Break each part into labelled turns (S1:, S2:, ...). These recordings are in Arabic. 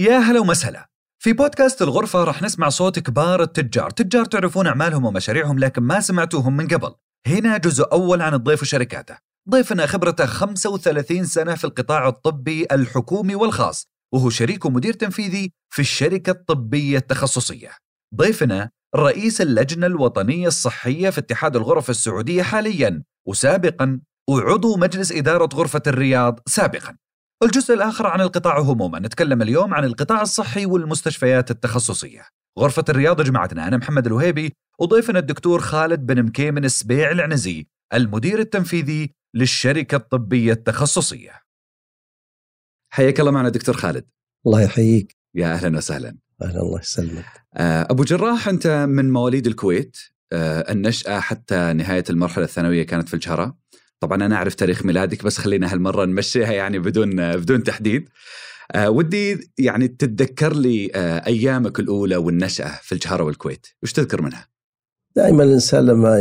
S1: يا هلا ومسهلا. في بودكاست الغرفة راح نسمع صوت كبار التجار. تجار تعرفون أعمالهم ومشاريعهم لكن ما سمعتوهم من قبل. هنا جزء أول عن الضيف وشركاته. ضيفنا خبرته 35 سنة في القطاع الطبي الحكومي والخاص وهو شريك ومدير تنفيذي في الشركة الطبية التخصصية. ضيفنا رئيس اللجنة الوطنية الصحية في اتحاد الغرف السعودية حاليا وسابقا وعضو مجلس إدارة غرفة الرياض سابقا. الجزء الآخر عن القطاع هموما نتكلم اليوم عن القطاع الصحي والمستشفيات التخصصية. غرفة الرياض جماعتنا أنا محمد الوهيبي وضيفنا الدكتور خالد بن مكيمن السبيع العنزي المدير التنفيذي للشركة الطبية التخصصية. حياك الله معنا دكتور خالد.
S2: الله يحييك.
S1: يا أهلا وسهلا.
S2: أهلا الله يسلمك.
S1: آه، أبو جراح أنت من مواليد الكويت. آه، النشأة حتى نهاية المرحلة الثانوية كانت في الجهرة. طبعا أنا أعرف تاريخ ميلادك بس خلينا هالمرة نمشيها يعني بدون بدون تحديد. أه ودي يعني تتذكر لي أه أيامك الأولى والنشأة في الجهرة والكويت. وش تذكر منها؟
S2: دائما الإنسان لما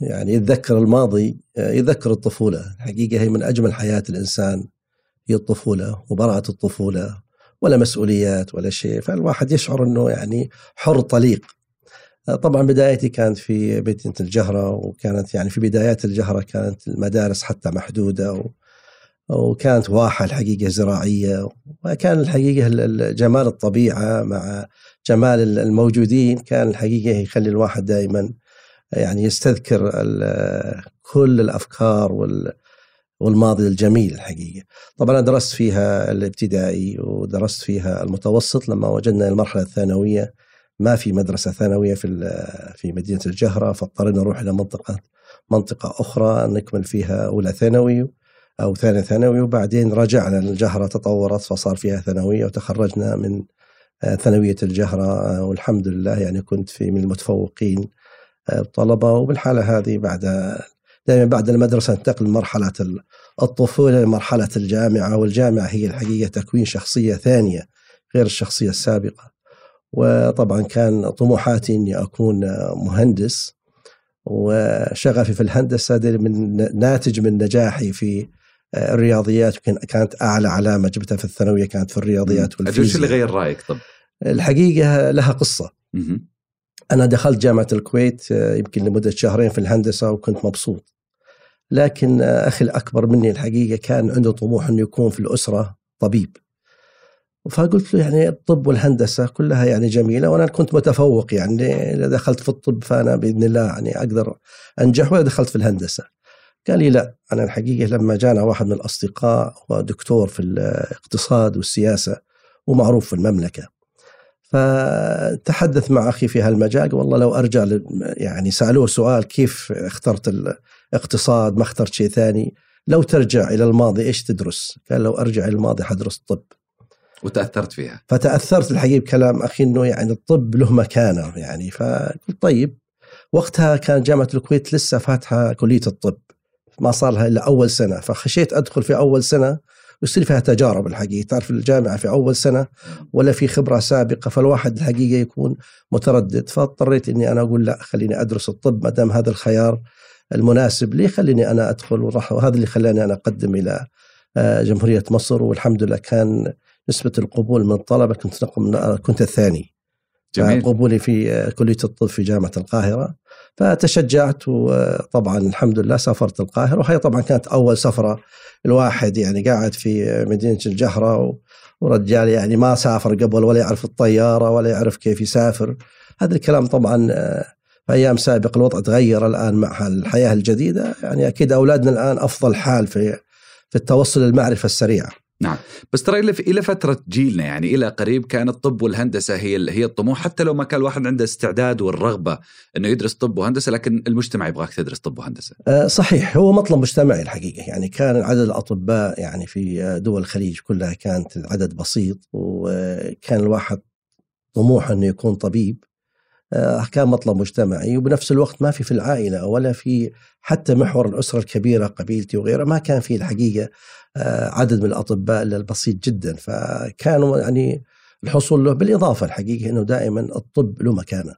S2: يعني يتذكر الماضي يذكر الطفولة. الحقيقة هي من أجمل حياة الإنسان هي الطفولة وبراءة الطفولة ولا مسؤوليات ولا شيء. فالواحد يشعر أنه يعني حر طليق. طبعا بدايتي كانت في مدينة الجهرة وكانت يعني في بدايات الجهرة كانت المدارس حتى محدودة و وكانت واحة الحقيقة زراعية وكان الحقيقة جمال الطبيعة مع جمال الموجودين كان الحقيقة يخلي الواحد دائما يعني يستذكر كل الأفكار والماضي الجميل الحقيقة. طبعا أنا درست فيها الابتدائي ودرست فيها المتوسط لما وجدنا المرحلة الثانوية. ما في مدرسة ثانوية في في مدينة الجهرة فاضطرينا نروح إلى منطقة منطقة أخرى نكمل فيها أولى ثانوي أو ثانية ثانوي وبعدين رجعنا الجهرة تطورت فصار فيها ثانوية وتخرجنا من آه، ثانوية الجهرة آه، والحمد لله يعني كنت في من المتفوقين آه، وبالحالة هذه بعد دائما بعد المدرسة ننتقل من مرحلة الطفولة لمرحلة الجامعة والجامعة هي الحقيقة تكوين شخصية ثانية غير الشخصية السابقة. وطبعا كان طموحاتي إني أكون مهندس وشغفي في الهندسة من ناتج من نجاحي في الرياضيات كانت أعلى علامة جبتها في الثانوية كانت في الرياضيات
S1: والفيزياء. إيش اللي غير رأيك طب؟
S2: الحقيقة لها قصة. أنا دخلت جامعة الكويت يمكن لمدة شهرين في الهندسة وكنت مبسوط. لكن أخي الأكبر مني الحقيقة كان عنده طموح إنه يكون في الأسرة طبيب. فقلت له يعني الطب والهندسة كلها يعني جميلة وأنا كنت متفوق يعني إذا دخلت في الطب فأنا بإذن الله يعني أقدر أنجح ولا دخلت في الهندسة. قال لي لا أنا الحقيقة لما جانا واحد من الأصدقاء هو دكتور في الاقتصاد والسياسة ومعروف في المملكة. فتحدث مع أخي في هالمجال والله لو أرجع يعني سألوه سؤال كيف اخترت الاقتصاد ما اخترت شيء ثاني لو ترجع إلى الماضي إيش تدرس؟ قال لو أرجع إلى الماضي حدرس طب.
S1: وتأثرت فيها.
S2: فتأثرت الحقيقة بكلام أخي إنه يعني الطب له مكانة يعني. فقلت طيب وقتها كان جامعة الكويت لسه فاتحة كلية الطب. ما صار لها إلا أول سنة. فخشيت أدخل في أول سنة ويصير فيها تجارب الحقيقة. تعرف الجامعة في أول سنة ولا في خبرة سابقة فالواحد الحقيقة يكون متردد. فاضطريت إني أنا أقول لا خليني أدرس الطب ما دام هذا الخيار المناسب لي خليني أنا أدخل. وهذا اللي خلاني أنا أقدم إلى آه، جمهورية مصر. والحمد لله كان نسبة القبول من الطلبة كنت كنت الثاني. جميل. قبولي في كلية الطب في جامعة القاهرة. فتشجعت وطبعا الحمد لله سافرت القاهرة. وهي طبعا كانت أول سفرة الواحد يعني قاعد في مدينة الجهرة. ورجال يعني ما سافر قبل ولا يعرف الطيارة ولا يعرف كيف يسافر. هذا الكلام طبعا في أيام سابقة الوضع تغير الآن مع الحياة الجديدة. يعني أكيد أولادنا الآن أفضل حال في في التوصل للمعرفة السريعة.
S1: نعم. بس ترى إلى إلى فترة جيلنا يعني إلى قريب كان الطب والهندسة هي هي الطموح. حتى لو ما كان الواحد عنده استعداد والرغبة إنه يدرس طب وهندسة لكن المجتمع يبغاك تدرس طب وهندسة.
S2: أه صحيح. هو مطلب مجتمعي الحقيقة. يعني كان عدد الأطباء يعني في دول الخليج كلها كانت عدد بسيط وكان الواحد طموحه إنه يكون طبيب. آه، كان مطلب مجتمعي وبنفس الوقت ما في في العائلة ولا في حتى محور الأسرة الكبيرة قبيلتي وغيرها ما كان في الحقيقة. آه، عدد من الأطباء إلا البسيط جدا. فكانوا يعني الحصول له بالإضافة الحقيقة إنه دائما الطب له مكانة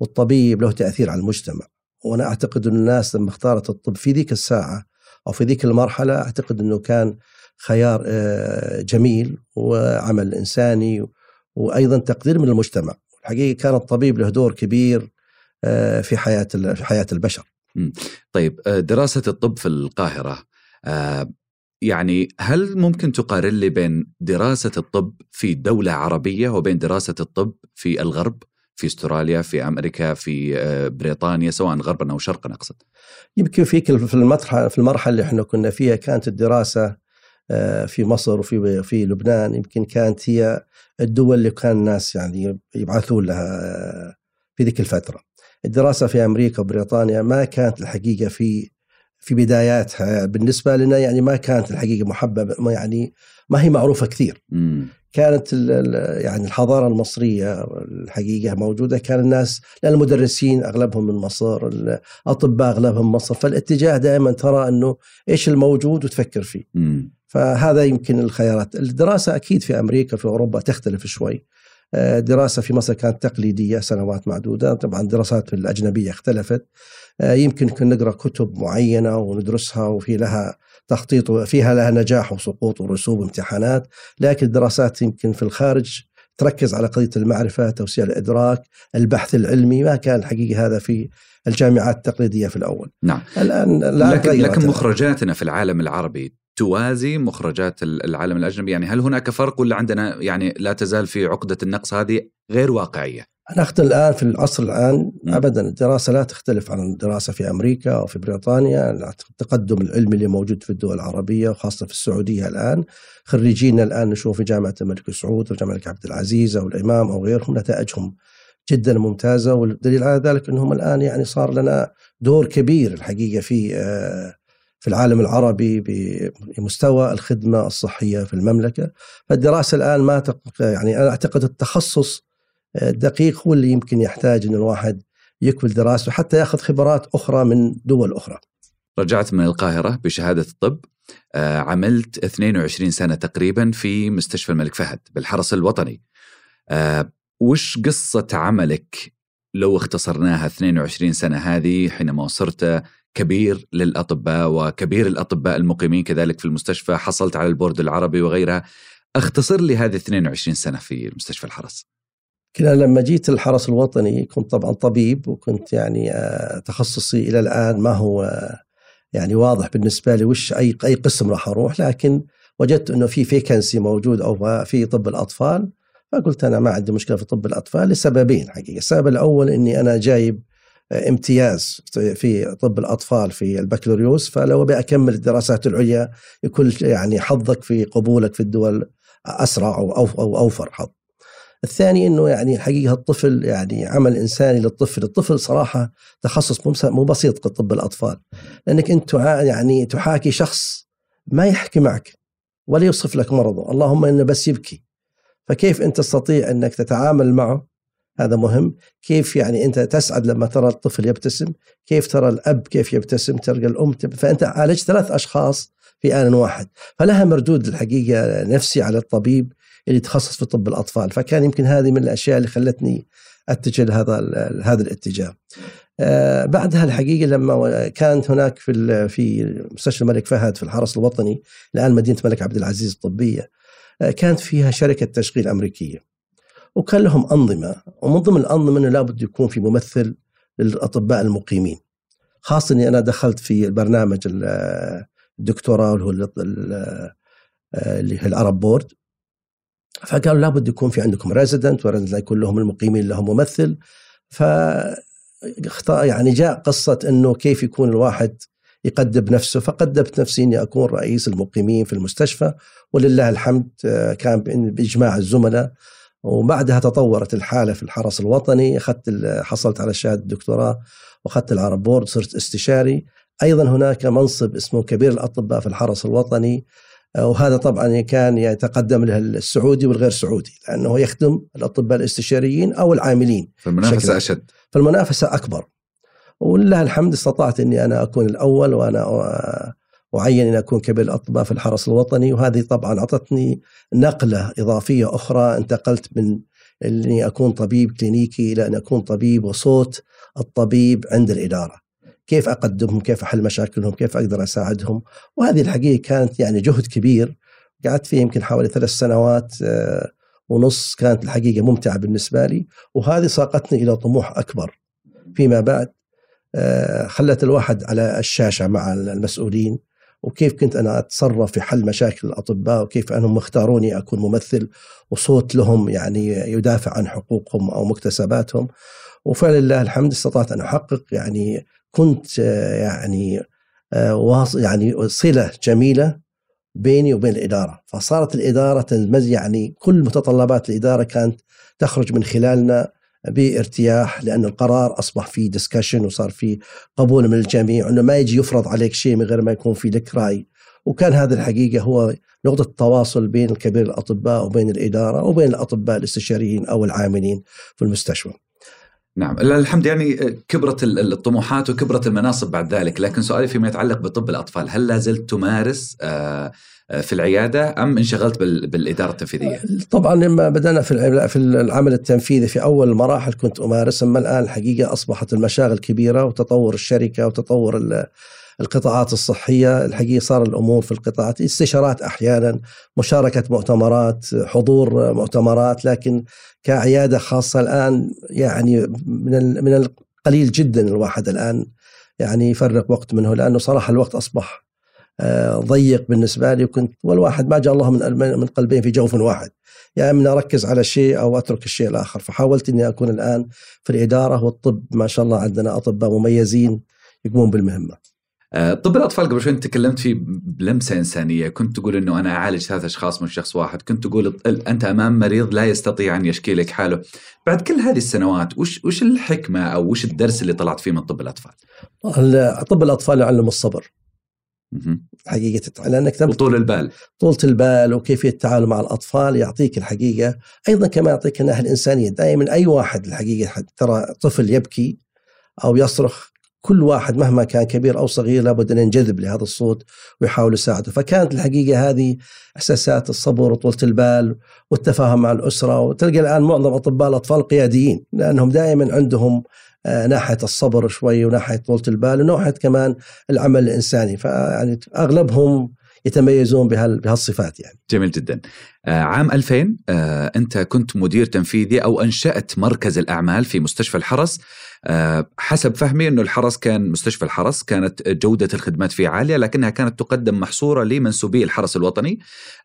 S2: والطبيب له تأثير على المجتمع. وأنا أعتقد إن الناس لما اختارت الطب في ذيك الساعة أو في ذيك المرحلة أعتقد إنه كان خيار آه، جميل وعمل إنساني وأيضا تقدير من المجتمع. الحقيقة كان الطبيب له دور كبير آه، في حياة في حياة البشر.
S1: طيب دراسة الطب في القاهرة يعني هل ممكن تقارن لي بين دراسة الطب في دولة عربية وبين دراسة الطب في الغرب في أستراليا في أمريكا في آه، بريطانيا سواء غربا أو شرقا أقصد؟
S2: يمكن في في المرحلة في المرحلة اللي إحنا كنا فيها كانت الدراسة آه، في مصر وفي في لبنان يمكن كانت هي الدول اللي كان الناس يعني يبعثون لها آه، في ذيك الفترة. الدراسة في أمريكا وبريطانيا ما كانت الحقيقة في في بداياتها بالنسبة لنا يعني ما كانت الحقيقة محببه يعني ما هي معروفة كثير.
S1: مم.
S2: كانت يعني الحضارة المصرية الحقيقة موجودة كان الناس لأن المدرسين أغلبهم من مصر الأطباء أغلبهم من مصر فالاتجاه دائما ترى إنه إيش الموجود وتفكر فيه.
S1: مم.
S2: فهذا يمكن الخيارات الدراسة أكيد في أمريكا في أوروبا تختلف شوي. آه، دراسة في مصر كانت تقليدية سنوات معدودة طبعا دراسات الأجنبية اختلفت يمكن نقرأ كتب معينة وندرسها وفي لها تخطيط وفيها لها نجاح وسقوط ورسوب امتحانات لكن الدراسات يمكن في الخارج تركز على قضية المعرفة توسيع الإدراك البحث العلمي ما كان الحقيقة هذا في الجامعات التقليدية في الأول.
S1: نعم. الآن, لكن, لكن مخرجاتنا في العالم العربي توازي مخرجات العالم الأجنبي يعني هل هناك فرق ولا عندنا يعني لا تزال في عقدة النقص هذه غير واقعية؟
S2: نحن الآن في العصر الآن ابدا الدراسة لا تختلف عن الدراسة في أمريكا أو في بريطانيا التقدم العلمي اللي موجود في الدول العربية وخاصة في السعودية الآن. خريجينا الآن نشوف في جامعة الملك سعود وجامعه الملك عبد العزيز أو الإمام أو غيرهم نتائجهم جدا ممتازة والدليل على ذلك إنهم الآن يعني صار لنا دور كبير الحقيقة في آه، في العالم العربي بمستوى الخدمة الصحية في المملكة. فالدراسة الآن ما يعني أنا أعتقد التخصص الدقيق هو اللي يمكن يحتاج إن الواحد يكمل دراسته حتى يأخذ خبرات أخرى من دول أخرى.
S1: رجعت من القاهرة بشهادة الطب آه، عملت 22 سنة تقريبا في مستشفى الملك فهد بالحرس الوطني. آه، وش قصة عملك لو اختصرناها 22 سنة هذه حينما صرت كبير للأطباء وكبير الأطباء المقيمين كذلك في المستشفى حصلت على البورد العربي وغيرها أختصر لي هذه 22 سنة في مستشفى الحرس
S2: كنا لما جيت الحرس الوطني كنت طبعا طبيب وكنت يعني آه، تخصصي إلى الآن ما هو يعني واضح بالنسبة لي وش أي أي قسم راح أروح لكن وجدت إنه في فيكنسي موجود أو في طب الأطفال فقلت أنا ما عندي مشكلة في طب الأطفال لسببين حقيقة، السبب الأول إني أنا جايب آه، امتياز في طب الأطفال في البكالوريوس فلو أبي أكمل الدراسات العليا يكون يعني حظك في قبولك في الدول أسرع أو أوفر حظ. الثاني إنه يعني حقيقة الطفل يعني عمل إنساني للطفل، الطفل صراحة تخصص مو بسيط كطب الأطفال. لأنك أنت يعني تحاكي شخص ما يحكي معك ولا يوصف لك مرضه، اللهم إنه بس يبكي. فكيف أنت تستطيع إنك تتعامل معه؟ هذا مهم. كيف يعني أنت تسعد لما ترى الطفل يبتسم؟ كيف ترى الأب كيف يبتسم؟ تلقى الأم تب... فأنت عالجت ثلاث أشخاص في آن واحد. فلها مردود الحقيقة نفسي على الطبيب. اللي يتخصص في طب الأطفال فكان يمكن هذه من الأشياء اللي خلتني أتجه لهذا هذا الاتجاه. آه بعدها الحقيقة لما كانت هناك في في مستشفى الملك فهد في الحرس الوطني الآن مدينة الملك عبد العزيز الطبية آه كانت فيها شركة تشغيل أمريكية. وكان لهم أنظمة ومن ضمن الأنظمة إنه لابد يكون في ممثل للأطباء المقيمين. خاصة إني أنا دخلت في البرنامج الدكتوراه اللي هو اللي هي العرب بورد فقالوا لابد يكون في عندكم resident و resident يكون لهم المقيمين لهم ممثل. ف يعني جاء قصة أنه كيف يكون الواحد يقدم نفسه. فقدمت نفسي أني أكون رئيس المقيمين في المستشفى ولله الحمد آه، كان بإجماع الزملاء. وبعدها تطورت الحالة في الحرس الوطني. أخذت حصلت على شهادة الدكتوراه وأخذت ال Arab Board صرت استشاري. أيضا هناك منصب اسمه كبير الأطباء في الحرس الوطني. وهذا طبعا كان يتقدم له السعودي والغير سعودي لأنه يخدم الأطباء الاستشاريين أو العاملين
S1: فالمنافسة أشد.
S2: فالمنافسة أكبر. ولله الحمد استطعت إني أنا أكون الأول وأنا أعين إن أكون كبير الأطباء في الحرس الوطني وهذه طبعا أعطتني نقلة إضافية أخرى. انتقلت من إني أكون طبيب كلينيكي إلى أن أكون طبيب وصوت الطبيب عند الإدارة. كيف أقدمهم كيف أحل مشاكلهم كيف أقدر أساعدهم؟ وهذه الحقيقة كانت يعني جهد كبير. قعدت فيه يمكن حوالي ثلاث سنوات آه، ونص كانت الحقيقة ممتعة بالنسبة لي. وهذه ساقتني إلى طموح أكبر. فيما بعد آه، خلت الواحد على الشاشة مع المسؤولين. وكيف كنت أنا أتصرف في حل مشاكل الأطباء؟ وكيف أنهم اختاروني أكون ممثل؟ وصوت لهم يعني يدافع عن حقوقهم أو مكتسباتهم. وفلله الحمد استطعت أن أحقق يعني كنت آه، يعني آه، يعني صلة جميلة بيني وبين الإدارة. فصارت الإدارة تنمز يعني كل متطلبات الإدارة كانت تخرج من خلالنا بارتياح لأن القرار أصبح فيه ديسكشن وصار فيه قبول من الجميع أنه ما يجي يفرض عليك شيء من غير ما يكون في لك رأي. وكان هذا الحقيقة هو نقطة التواصل بين الكبير الأطباء وبين الإدارة وبين الأطباء الاستشاريين أو العاملين في المستشفى.
S1: نعم الحمد يعني كبرت الطموحات وكبرت المناصب بعد ذلك لكن سؤالي فيما يتعلق بطب الأطفال هل لا زلت تمارس آه في العيادة أم انشغلت بالإدارة التنفيذية؟
S2: طبعا لما بدأنا في في العمل التنفيذي في أول المراحل كنت امارس أما الآن الحقيقة أصبحت المشاغل كبيرة وتطور الشركة وتطور القطاعات الصحية الحقيقة صار الأمور في القطاعات استشارات أحيانا مشاركة مؤتمرات حضور مؤتمرات لكن كعيادة خاصة الآن يعني من من القليل جدا الواحد الآن يعني يفرق وقت منه لأنه صراحة الوقت أصبح آه، ضيق بالنسبة لي وكنت والواحد ما جاء الله من من قلبين في جوف واحد يا يعني اما أركز على شيء أو أترك الشيء الآخر فحاولت إني أكون الآن في الإدارة والطب ما شاء الله عندنا أطباء مميزين يقومون بالمهمة.
S1: آه، طب الأطفال قبل شوي تكلمت فيه بلمسه إنسانية، كنت تقول إنه أنا أعالج ثلاث أشخاص من شخص واحد، كنت تقول أنت أمام مريض لا يستطيع أن يشكي لك حاله. بعد كل هذه السنوات وش وش الحكمة أو وش الدرس اللي طلعت فيه من طب الأطفال؟
S2: طب الأطفال يعلم الصبر. حقيقة لأنك
S1: وطول البال
S2: طولة البال وكيفية التعامل مع الأطفال يعطيك الحقيقة أيضا كما يعطيك الناحية الإنسانية دائما أي واحد الحقيقة ترى طفل يبكي أو يصرخ كل واحد مهما كان كبير أو صغير لابد أن ينجذب لهذا الصوت ويحاول يساعده، فكانت الحقيقة هذه إحساسات الصبر وطولة البال والتفاهم مع الأسرة وتلقى الآن معظم أطباء الأطفال قياديين لأنهم دائما عندهم آه، ناحية الصبر شوي وناحية طولة البال وناحية كمان العمل الإنساني. فيعني أغلبهم يتميزون بهالصفات يعني.
S1: جميل جدا. آه عام 2000 آه أنت كنت مدير تنفيذي أو أنشأت مركز الأعمال في مستشفى الحرس آه حسب فهمي إنه الحرس كان مستشفى الحرس كانت جودة الخدمات فيه عالية لكنها كانت تقدم محصورة لمنسوبي الحرس الوطني.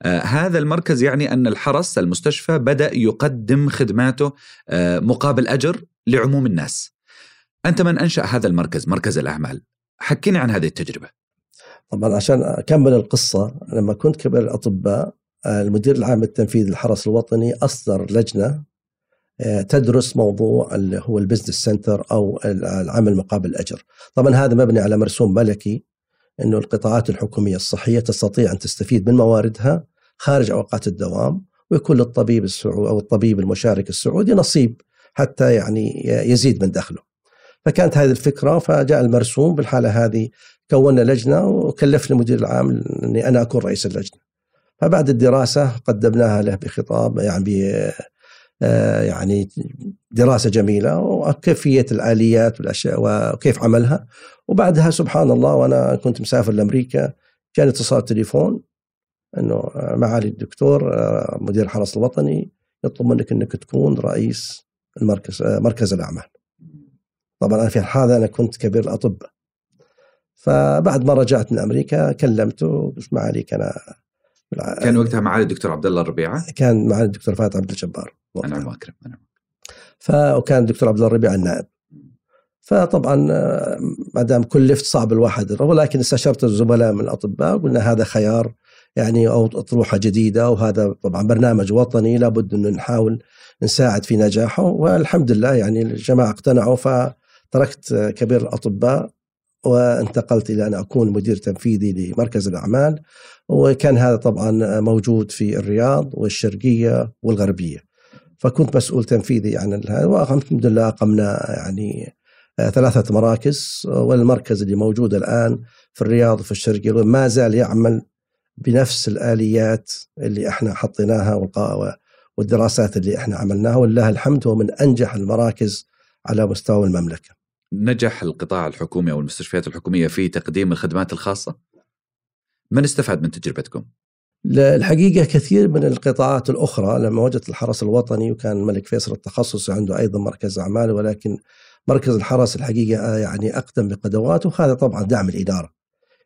S1: هذا المركز يعني أن الحرس المستشفى بدأ يقدم خدماته مقابل أجر لعموم الناس. أنت من أنشأ هذا المركز مركز الأعمال حكيني عن هذه التجربة
S2: طبعا عشان أكمل القصة لما كنت كبير الأطباء المدير العام التنفيذي للحرس الوطني أصدر لجنة آه، تدرس موضوع اللي هو ال business center أو العمل مقابل الأجر. طبعا هذا مبني على مرسوم ملكي أنه القطاعات الحكومية الصحية تستطيع أن تستفيد من مواردها خارج أوقات الدوام ويكون للطبيب السعودي أو الطبيب المشارك السعودي نصيب حتى يعني يزيد من دخله. فكانت هذه الفكرة فجاء المرسوم بالحالة هذه كونا لجنة وكلفني المدير العام إني أنا أكون رئيس اللجنة. فبعد الدراسة قدمناها له بخطاب يعني آه، يعني دراسة جميلة وكيفية الآليات والأشياء وكيف عملها وبعدها سبحان الله وأنا كنت مسافر لأمريكا جاني اتصال تليفون إنه معالي الدكتور آه، مدير الحرس الوطني يطلب منك إنك تكون رئيس المركز آه، مركز الأعمال. طبعا أنا في هذا أنا كنت كبير الأطباء فبعد ما رجعت من أمريكا كلمته قلت معالي كان
S1: كان وقتها معالي الدكتور عبد الله الربيعة؟
S2: كان معالي الدكتور فهد عبد الجبار.
S1: أنا أكرم أنا
S2: فكان الدكتور عبد الله الربيعة النائب. فطبعا ما دام كلفت صعب الواحد ولكن استشرت الزملاء من الأطباء قلنا هذا خيار يعني أو أطروحة جديدة وهذا طبعا برنامج وطني لابد إنه نحاول نساعد في نجاحه والحمد لله يعني الجماعة اقتنعوا فتركت كبير الأطباء وانتقلت إلى أن أكون مدير تنفيذي لمركز الأعمال وكان هذا طبعا موجود في الرياض والشرقية والغربية فكنت مسؤول تنفيذي عن هذا والحمد لله أقمنا يعني ثلاثة مراكز والمركز اللي موجود الآن في الرياض وفي الشرقية ما زال يعمل بنفس الآليات اللي إحنا حطيناها والدراسات اللي إحنا عملناها ولله الحمد هو من أنجح المراكز على مستوى المملكة.
S1: نجح القطاع الحكومي أو المستشفيات الحكومية في تقديم الخدمات الخاصة؟ من استفاد من تجربتكم؟
S2: الحقيقة كثير من القطاعات الأخرى لما وجدت الحرس الوطني وكان الملك فيصل التخصصي عنده أيضا مركز أعمال ولكن مركز الحرس الحقيقة يعني أقدم بقدواته وهذا طبعا دعم الإدارة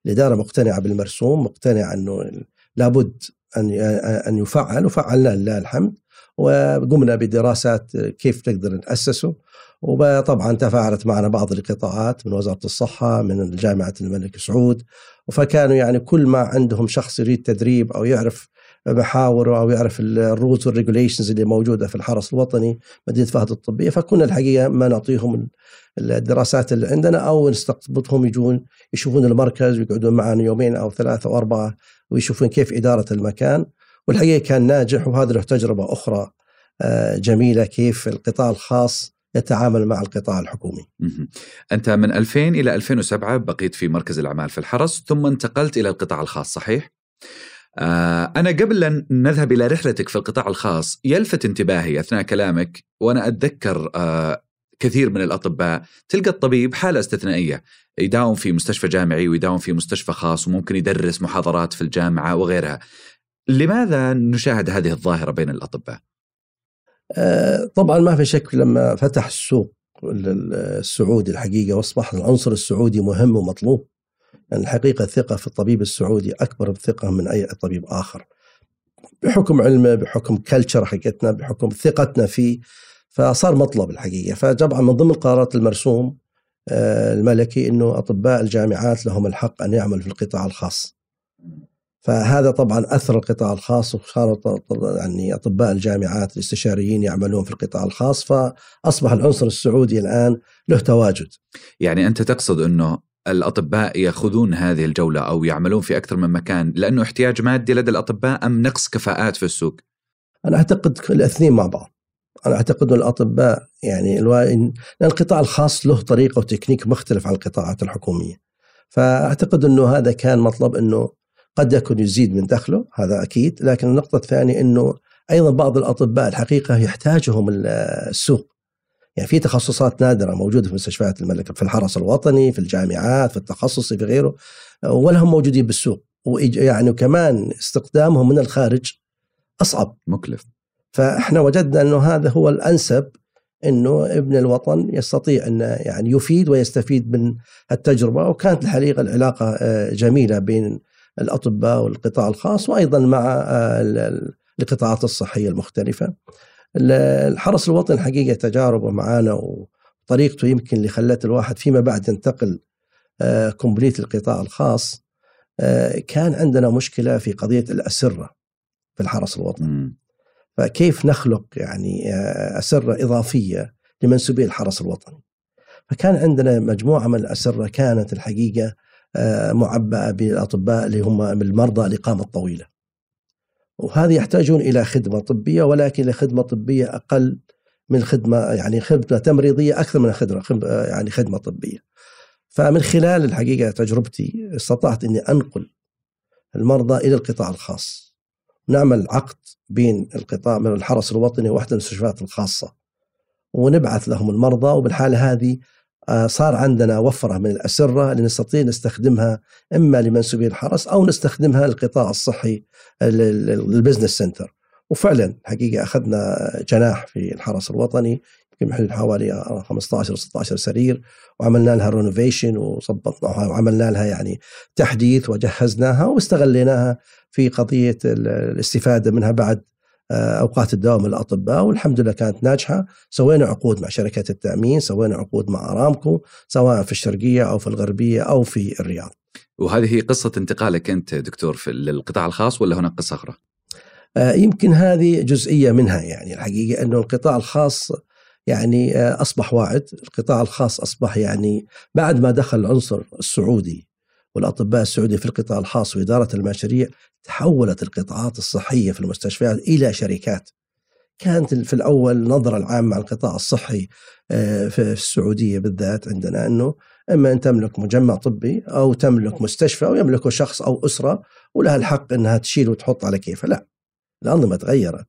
S2: الإدارة مقتنعة بالمرسوم مقتنعة أنه لابد أن أن يفعل وفعلنا لله الحمد وقمنا بدراسات كيف نقدر نأسسه. وطبعا تفاعلت معنا بعض القطاعات من وزارة الصحة من جامعة الملك سعود فكانوا يعني كل ما عندهم شخص يريد تدريب أو يعرف محاور أو يعرف ال rules وال regulations اللي موجودة في الحرس الوطني مدينة فهد الطبية فكنا الحقيقة ما نعطيهم الدراسات اللي عندنا أو نستقطبهم يجون يشوفون المركز ويقعدون معنا يومين أو ثلاثة أو أربعة ويشوفون كيف إدارة المكان. والحقيقة كان ناجح وهذا له تجربة أخرى آه، جميلة كيف القطاع الخاص يتعامل مع القطاع الحكومي.
S1: أنت من 2000 إلى 2007 بقيت في مركز الأعمال في الحرس ثم انتقلت إلى القطاع الخاص صحيح؟ آه أنا قبل أن نذهب إلى رحلتك في القطاع الخاص يلفت انتباهي أثناء كلامك وأنا أتذكر آه كثير من الأطباء تلقى الطبيب حالة استثنائية يداوم في مستشفى جامعي ويداوم في مستشفى خاص وممكن يدرس محاضرات في الجامعة وغيرها لماذا نشاهد هذه الظاهرة بين الأطباء؟
S2: آه طبعا ما في شك لما فتح السوق السعودي الحقيقة وأصبح العنصر السعودي مهم ومطلوب. يعني الحقيقة الثقة في الطبيب السعودي أكبر بثقة من أي طبيب آخر. بحكم علمه بحكم كلتشر حقتنا بحكم ثقتنا فيه فصار مطلب الحقيقة. فطبعا من ضمن القرارات المرسوم آه، الملكي أنه أطباء الجامعات لهم الحق أن يعملوا في القطاع الخاص. فهذا طبعا أثر القطاع الخاص وصار يعني أطباء الجامعات الاستشاريين يعملون في القطاع الخاص فأصبح العنصر السعودي الآن له تواجد.
S1: يعني أنت تقصد إنه الأطباء يأخذون هذه الجولة أو يعملون في أكثر من مكان لأنه احتياج مادي لدى الأطباء أم نقص كفاءات في السوق؟
S2: أنا أعتقد الاثنين مع بعض. أنا أعتقد إن الأطباء يعني لأن القطاع الخاص له طريقة وتكنيك مختلف عن القطاعات الحكومية. فأعتقد إنه هذا كان مطلب إنه قد يكون يزيد من دخله هذا أكيد، لكن النقطة الثانية إنه أيضا بعض الأطباء الحقيقة يحتاجهم السوق. يعني في تخصصات نادرة موجودة في مستشفيات الملك في الحرس الوطني في الجامعات في التخصصي في غيره ولا هم موجودين بالسوق. ويعني وكمان استخدامهم من الخارج أصعب.
S1: مكلف.
S2: فإحنا وجدنا إنه هذا هو الأنسب إنه ابن الوطن يستطيع أن يعني يفيد ويستفيد من التجربة وكانت الحقيقة العلاقة آه، جميلة بين الأطباء والقطاع الخاص وأيضا مع آه، القطاعات الصحية المختلفة. الحرس الوطني حقيقة تجاربه معانا وطريقته يمكن اللي خلت الواحد فيما بعد ينتقل كومبليت آه، القطاع الخاص آه، كان عندنا مشكلة في قضية الأسرة في الحرس الوطني. فكيف نخلق يعني أسرة إضافية لمنسوبي الحرس الوطني؟ فكان عندنا مجموعة من الأسرة كانت الحقيقة معبأة بالأطباء اللي هم المرضى الإقامة الطويلة وهذه يحتاجون إلى خدمة طبية ولكن لخدمه طبيه أقل من خدمة يعني خدمة تمريضية أكثر من خدمة يعني خدمة طبية. فمن خلال الحقيقة تجربتي استطعت إني أنقل المرضى إلى القطاع الخاص. نعمل عقد بين القطاع من الحرس الوطني ووحده المستشفيات الخاصة. ونبعث لهم المرضى وبالحالة هذه صار عندنا وفرة من الأسرة اللي نستطيع نستخدمها إما لمنسوبي الحرس أو نستخدمها للقطاع الصحي ال business center. وفعلا حقيقة أخذنا جناح في الحرس الوطني يمكن حوالي 15 16 سرير وعملنا لها رينوفيشن وظبطناها وعملنا لها يعني تحديث وجهزناها واستغليناها في قضية الاستفادة منها بعد آه، أوقات الدوام الأطباء والحمد لله كانت ناجحة. سوينا عقود مع شركات التأمين سوينا عقود مع أرامكو سواء في الشرقية أو في الغربية أو في الرياض.
S1: وهذه هي قصة انتقالك أنت دكتور في للقطاع الخاص ولا هناك قصة أخرى؟
S2: آه، يمكن هذه جزئية منها يعني. الحقيقة إنه القطاع الخاص يعني آه، أصبح واعد، القطاع الخاص أصبح يعني بعد ما دخل العنصر السعودي والأطباء السعوديين في القطاع الخاص وإدارة المشاريع تحولت القطاعات الصحية في المستشفيات إلى شركات. كانت في الأول نظرة العامة عن القطاع الصحي آه، في السعودية بالذات عندنا إنه إما أن تملك مجمع طبي أو تملك مستشفى أو يملكه شخص أو أسرة ولها الحق إنها تشيل وتحط على كيفها، لا. الأنظمة تغيرت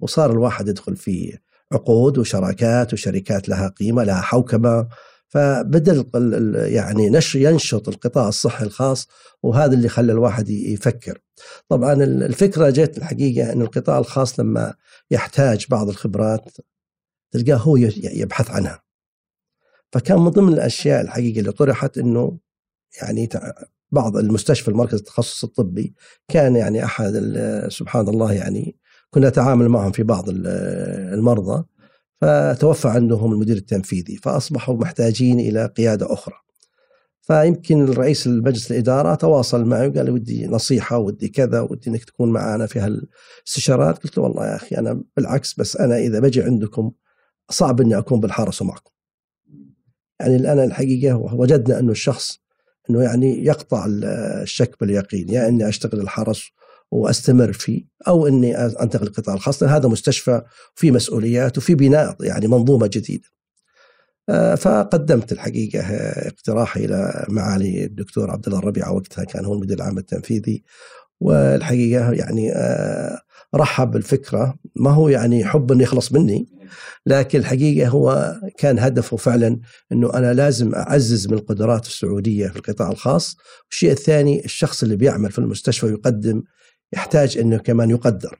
S2: وصار الواحد يدخل في عقود وشراكات وشركات لها قيمة لها حوكمة فبدل يعني نشر ينشط القطاع الصحي الخاص وهذا اللي خلى الواحد يفكر. طبعا الفكرة جت الحقيقة أن القطاع الخاص لما يحتاج بعض الخبرات تلقاه هو يبحث عنها. فكان من ضمن الأشياء الحقيقة اللي طرحت إنه يعني بعض المستشفى المركز التخصص الطبي كان يعني أحد سبحان الله يعني كنا نتعامل معهم في بعض المرضى. فتوفى عندهم المدير التنفيذي فأصبحوا محتاجين إلى قيادة أخرى. فيمكن الرئيس المجلس الإدارة تواصل معي وقال لي ودي نصيحة ودي كذا ودي إنك تكون معنا في هالاستشارات قلت له والله يا أخي أنا بالعكس بس أنا إذا بجي عندكم صعب إني أكون بالحرس معكم. يعني الآن الحقيقة وجدنا انه الشخص إنه يعني يقطع الشك باليقين يا إني أشتغل الحرس وأستمر فيه أو إني أنتقل للقطاع الخاص هذا مستشفى في مسؤوليات وفي بناء يعني منظومة جديدة. آه، فقدمت الحقيقة اقتراحي إلى معالي الدكتور عبد الله الربيعه وقتها كان هو المدير العام التنفيذي والحقيقة يعني آه، رحب بالفكرة ما هو يعني حب إنه يخلص مني لكن الحقيقة هو كان هدفه فعلا إنه أنا لازم أعزز من القدرات السعودية في القطاع الخاص، والشيء الثاني الشخص اللي بيعمل في المستشفى ويقدم يحتاج إنه كمان يقدر.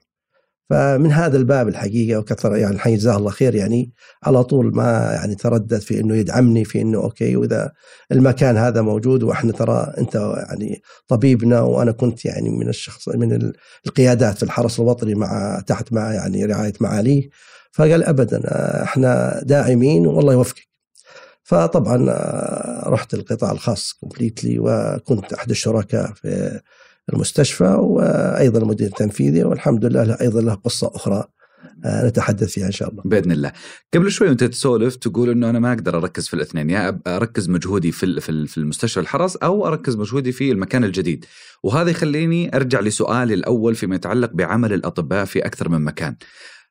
S2: فمن هذا الباب الحقيقة وكثر يعني الحين جزاه الله خير يعني على طول ما يعني تردد في إنه يدعمني في إنه أوكي وإذا المكان هذا موجود وإحنا ترى أنت يعني طبيبنا وأنا كنت يعني من الشخص من القيادات في الحرس الوطني مع تحت مع يعني رعاية معاليه فقال ابدا إحنا داعمين والله يوفقك. فطبعا رحت القطاع الخاص كومبليتلي وكنت أحد الشركاء في المستشفى وأيضا المدير التنفيذي والحمد لله له أيضا له قصة أخرى آه، نتحدث فيها إن شاء الله.
S1: بإذن الله. قبل شوي وأنت تسولف تقول إنه أنا ما أقدر أركز في الاثنين يا أركز مجهودي في في المستشفى الحرس أو أركز مجهودي في المكان الجديد. وهذا يخليني أرجع لسؤالي الأول فيما يتعلق بعمل الأطباء في أكثر من مكان.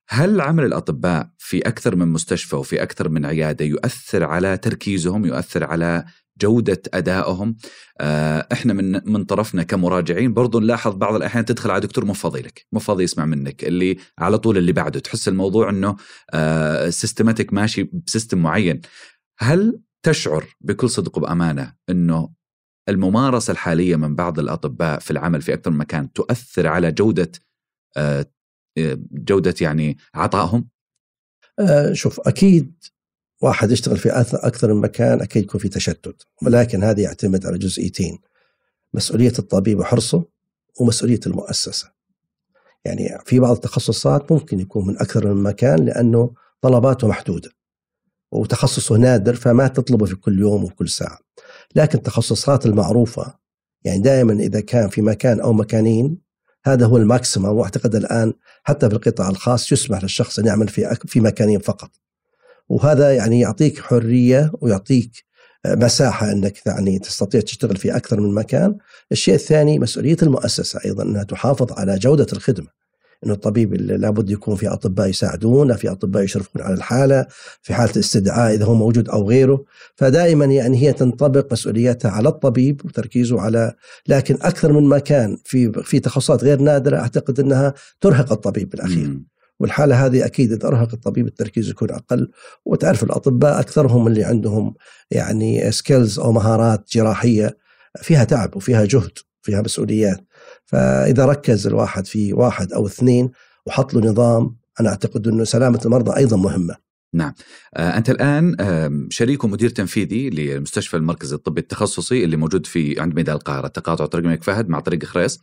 S1: هل عمل الأطباء في أكثر من مستشفى وفي أكثر من عيادة يؤثر على تركيزهم، يؤثر على جودة أدائهم. آه، إحنا من من طرفنا كمراجعين برضو نلاحظ بعض الأحيان تدخل على دكتور مو فاضي لك مو فاضي يسمع منك اللي على طول اللي بعده. تحس الموضوع أنه systematic آه، ماشي ب system معين. هل تشعر بكل صدق وبأمانة أنه الممارسة الحالية من بعض الأطباء في العمل في أكثر من مكان تؤثر على جودة آه، جودة يعني عطائهم؟
S2: شوف أكيد واحد يشتغل في أكثر من مكان أكيد يكون في تشتت. ولكن هذا يعتمد على جزئيتين مسؤولية الطبيب وحرصه ومسؤولية المؤسسة. يعني في بعض التخصصات ممكن يكون من أكثر من مكان لأنه طلباته محدودة وتخصصه نادر فما تطلبه في كل يوم وكل ساعة. لكن التخصصات المعروفة يعني دائما إذا كان في مكان أو مكانين هذا هو الماكسيمم وأعتقد الآن حتى في القطاع الخاص يسمح للشخص أن يعمل في في مكانين فقط. وهذا يعني يعطيك حرية ويعطيك مساحة إنك يعني تستطيع تشتغل في أكثر من مكان. الشيء الثاني مسؤولية المؤسسة أيضا إنها تحافظ على جودة الخدمة. إنه الطبيب لابد يكون في أطباء يساعدونه، في أطباء يشرفون على الحالة، في حالة استدعاء إذا هو موجود أو غيره، فدائما يعني هي تنطبق مسؤوليتها على الطبيب وتركيزه على لكن أكثر من مكان في في تخصصات غير نادرة أعتقد إنها ترهق الطبيب بالاخير. والحالة هذه أكيد إذا أرهق الطبيب التركيز يكون أقل. وتعرف الأطباء أكثرهم اللي عندهم يعني سكيلز أو مهارات جراحية فيها تعب وفيها جهد فيها مسؤوليات. فإذا ركز الواحد في واحد أو اثنين وحط له نظام أنا أعتقد أنه سلامة المرضى أيضا مهمة.
S1: نعم. آه، أنت الآن شريك ومدير تنفيذي للمستشفى المركزي الطبي التخصصي اللي موجود في عند ميدان القاهرة. تقاطع طريق الملك فهد مع طريق خريص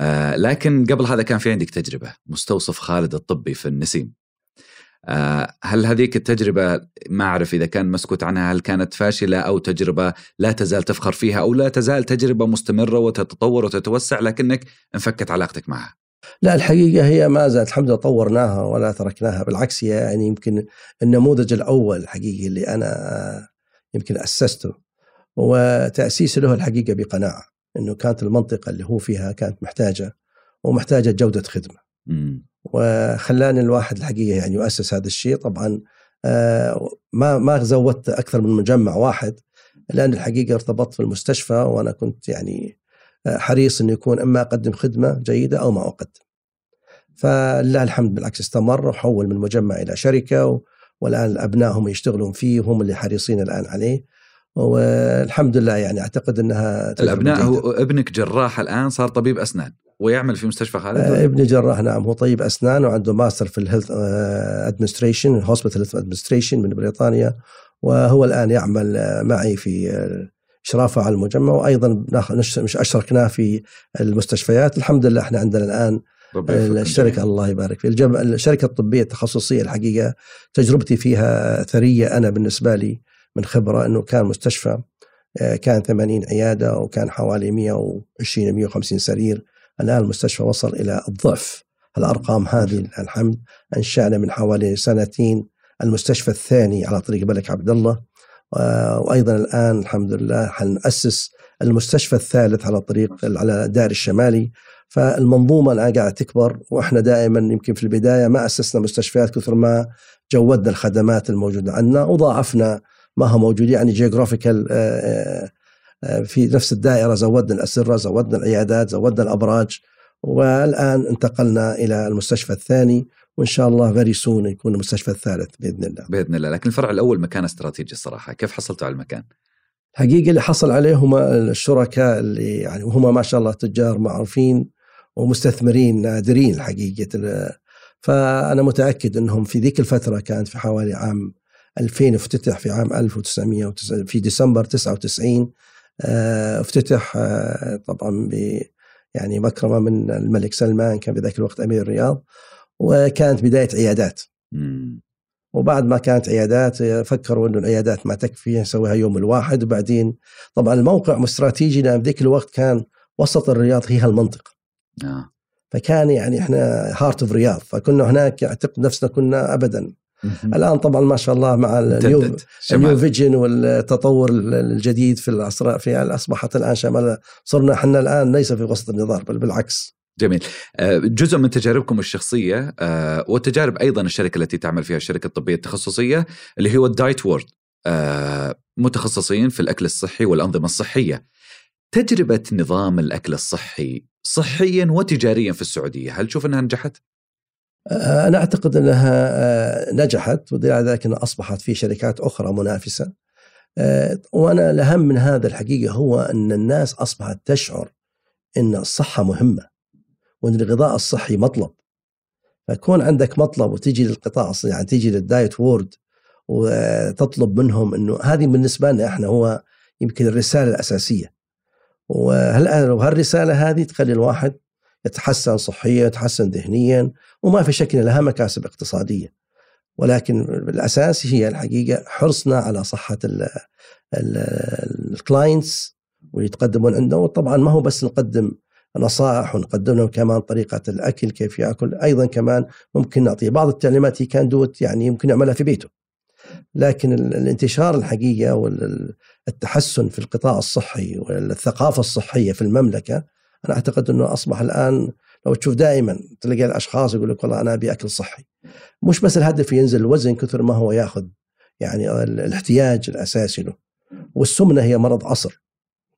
S1: آه لكن قبل هذا كان في عندك تجربة مستوصف خالد الطبي في النسيم. آه هل هذيك التجربة ما أعرف إذا كان مسكوت عنها هل كانت فاشلة أو تجربة لا تزال تفخر فيها أو لا تزال تجربة مستمرة وتتطور وتتوسع لكنك انفكت علاقتك معها؟
S2: لا الحقيقة هي ما زالت الحمد لله طورناها ولا تركناها بالعكس هي يعني يمكن النموذج الأول الحقيقي اللي أنا يمكن أسسته وتأسيسه له الحقيقة بقناعة. إنه كانت المنطقة اللي هو فيها كانت محتاجة ومحتاجة جودة خدمة. وخلاني الواحد الحقيقة يعني يؤسس هذا الشيء طبعا آه، ما ما زودت أكثر من مجمع واحد لأن الحقيقة ارتبطت في المستشفى وأنا كنت يعني آه، حريص إنه يكون إما أقدم خدمة جيدة أو ما أقدم. فلله الحمد بالعكس استمر وحول من مجمع إلى شركة والآن الابناء هم يشتغلون فيه وهم اللي حريصين الآن عليه والحمد لله يعني أعتقد إنها
S1: الأبناء هو ابنك جراح الآن صار طبيب أسنان ويعمل في مستشفى خالد
S2: آه ابني جراح نعم هو طبيب أسنان وعنده ماستر في ال health administration hospital administration من بريطانيا وهو الآن يعمل آه، معي في اشرافه على المجمع وأيضا مش أشركناه في المستشفيات. الحمد لله إحنا عندنا الآن الشركة الله يبارك فيه الشركة الطبية التخصصية الحقيقة تجربتي فيها ثرية أنا بالنسبة لي. من خبرة إنه كان مستشفى آه، كان 80 عيادة وكان حوالي 120 150 سرير. الآن المستشفى وصل إلى الضعف. الأرقام هذه الحمد أنشأنا من حوالي سنتين. المستشفى الثاني على طريق الملك عبد الله وأيضا الآن الحمد لله حنأسس المستشفى الثالث على طريق على الدائري الشمالي. فالمنظومة الآن قاعدة تكبر وإحنا دائما يمكن في البداية ما أسسنا مستشفيات كثر ما جودنا الخدمات الموجودة عندنا وضاعفنا ما هو موجود. يعني جيوغرافيكال آه، آه، في نفس الدائرة زودنا الأسرة زودنا العيادات زودنا الأبراج. والآن انتقلنا إلى المستشفى الثاني وإن شاء الله very soon يكون المستشفى الثالث بإذن الله.
S1: بإذن الله، لكن الفرع الأول مكان استراتيجي الصراحة، كيف حصلتوا على المكان؟
S2: الحقيقة اللي حصل عليه هم الشركاء اللي يعني وهم ما شاء الله تجار معروفين ومستثمرين نادرين الحقيقة. فأنا متأكد إنهم في ذيك الفترة كانت في حوالي عام 2000 افتتح في عام 1900 في ديسمبر 99 آه، افتتح آه، طبعا ب يعني مكرمه من الملك سلمان كان في ذاك الوقت أمير الرياض وكانت بداية عيادات وبعد ما كانت عيادات فكروا إنه العيادات ما تكفي نسويها يوم الواحد وبعدين طبعا الموقع استراتيجي لأن ذيك الوقت كان وسط الرياض هي هالمنطقة. آه. فكان يعني إحنا heart of رياض فكنا هناك أعتقد نفسنا كنا ابدا الآن طبعا ما شاء الله مع ال new ال new vision والتطور الجديد في الاسرع في أصبحت الآن شمال. صرنا إحنا الآن ليس في وسط النظام بل بالعكس.
S1: جميل. آه، جزء من تجاربكم الشخصية آه، وتجارب أيضا الشركة التي تعمل فيها الشركة الطبية التخصصية اللي هو الدايت وورد. آه، متخصصين في الأكل الصحي والأنظمة الصحية. تجربة نظام الأكل الصحي صحيا وتجاريا في السعودية هل تشوف أنها نجحت؟
S2: أنا أعتقد أنها نجحت ودليل على ذلك أنها أصبحت في شركات أخرى منافسة. وأنا الأهم من هذا الحقيقة هو أن الناس أصبحت تشعر أن الصحة مهمة وأن الغذاء الصحي مطلب. فكون عندك مطلب وتجي للقطاع يعني تجي للدايت وورد وتطلب منهم إنه هذه بالنسبة لنا إحنا هو يمكن الرسالة الأساسية. وهل وهالرسالة هذه تخلي الواحد يتحسن صحيا يتحسن ذهنيا وما في شك لها مكاسب اقتصادية. ولكن بالاساس هي الحقيقة حرصنا على صحة الكلاينتس واللي يتقدمون عندنا وطبعا ما هو بس نقدم نصائح ونقدم لهم كمان طريقة الأكل كيف يأكل. أيضا كمان ممكن نعطيه بعض التعليمات. هي كان دوت يعني يمكن يعملها في بيته. لكن الانتشار الحقيقة والتحسن في القطاع الصحي والثقافة الصحية في المملكة أنا أعتقد أنه أصبح الآن لو تشوف دائما تلاقي الأشخاص يقول لك والله أنا أبي أكل صحي. مش بس الهدف ينزل الوزن كثر ما هو ياخذ يعني الاحتياج الأساسي له. والسمنة هي مرض عصر.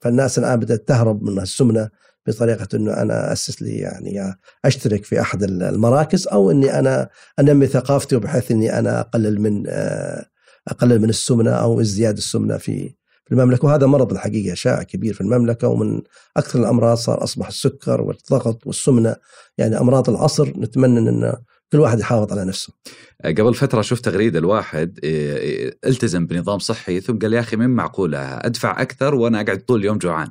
S2: فالناس الآن بدأت تهرب من السمنة بطريقة إنه أنا أسس لي يعني أشترك في أحد المراكز أو إني أنا أنمي ثقافتي بحيث إني أنا أقلل من آه، أقلل من السمنة أو ازدياد السمنة في في المملكة وهذا مرض الحقيقة شائع كبير في المملكة ومن أكثر الأمراض صار أصبح السكر والضغط والسمنة يعني أمراض العصر نتمنى إن كل واحد يحافظ على نفسه.
S1: قبل فترة شفت تغريدة الواحد التزم بنظام صحي ثم قال يا أخي من معقولة أدفع أكثر وأنا أقعد طول اليوم جوعان.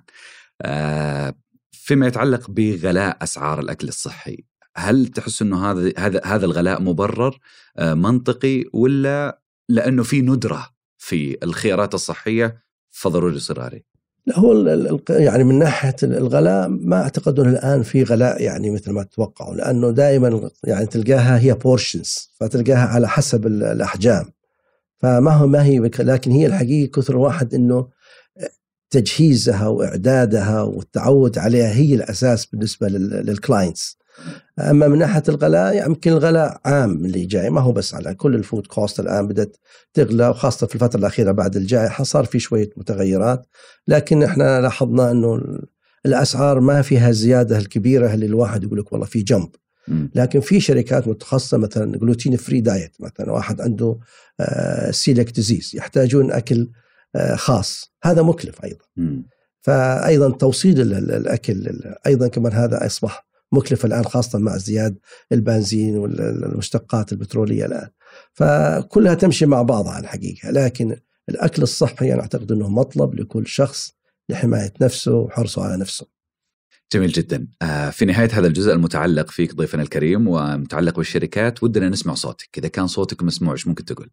S1: فيما يتعلق بغلاء أسعار الأكل الصحي هل تحس إنه هذا هذا هذا الغلاء مبرر منطقي ولا لأنه في ندرة في الخيارات الصحية فضروري يصير
S2: لا هو يعني من ناحية الغلاء ما أعتقد أنه الآن في غلاء يعني مثل ما تتوقعوا لأنه دائما يعني تلقاها هي portions فتلقاها على حسب الأحجام. فما هو ما هي لكن هي الحقيقة كثر واحد إنه تجهيزها وإعدادها والتعود عليها هي الأساس بالنسبة لل clients أما من ناحية الغلاء يعني يمكن الغلاء عام اللي جاي ما هو بس على كل ال food cost الآن بدأت تغلى وخاصة في الفترة الأخيرة بعد الجائحة صار في شوية متغيرات. لكن إحنا لاحظنا إنه الأسعار ما فيها الزيادة الكبيرة اللي الواحد يقول لك والله في جنب. لكن في شركات متخصصة مثلا gluten free diet مثلا واحد عنده سيلك آه، disease يحتاجون أكل آه، خاص. هذا مكلف أيضا. فايضا توصيل الأكل أيضا كمان هذا أصبح مكلفة الآن خاصة مع ازدياد البنزين والمشتقات البترولية الآن. فكلها تمشي مع بعضها الحقيقة لكن الأكل الصحي أنا أعتقد أنه مطلب لكل شخص لحماية نفسه وحرصه على نفسه.
S1: جميل جدا. آه، في نهاية هذا الجزء المتعلق فيك ضيفنا الكريم ومتعلق بالشركات ودنا نسمع صوتك. إذا كان صوتك مسموع إيش ممكن تقول؟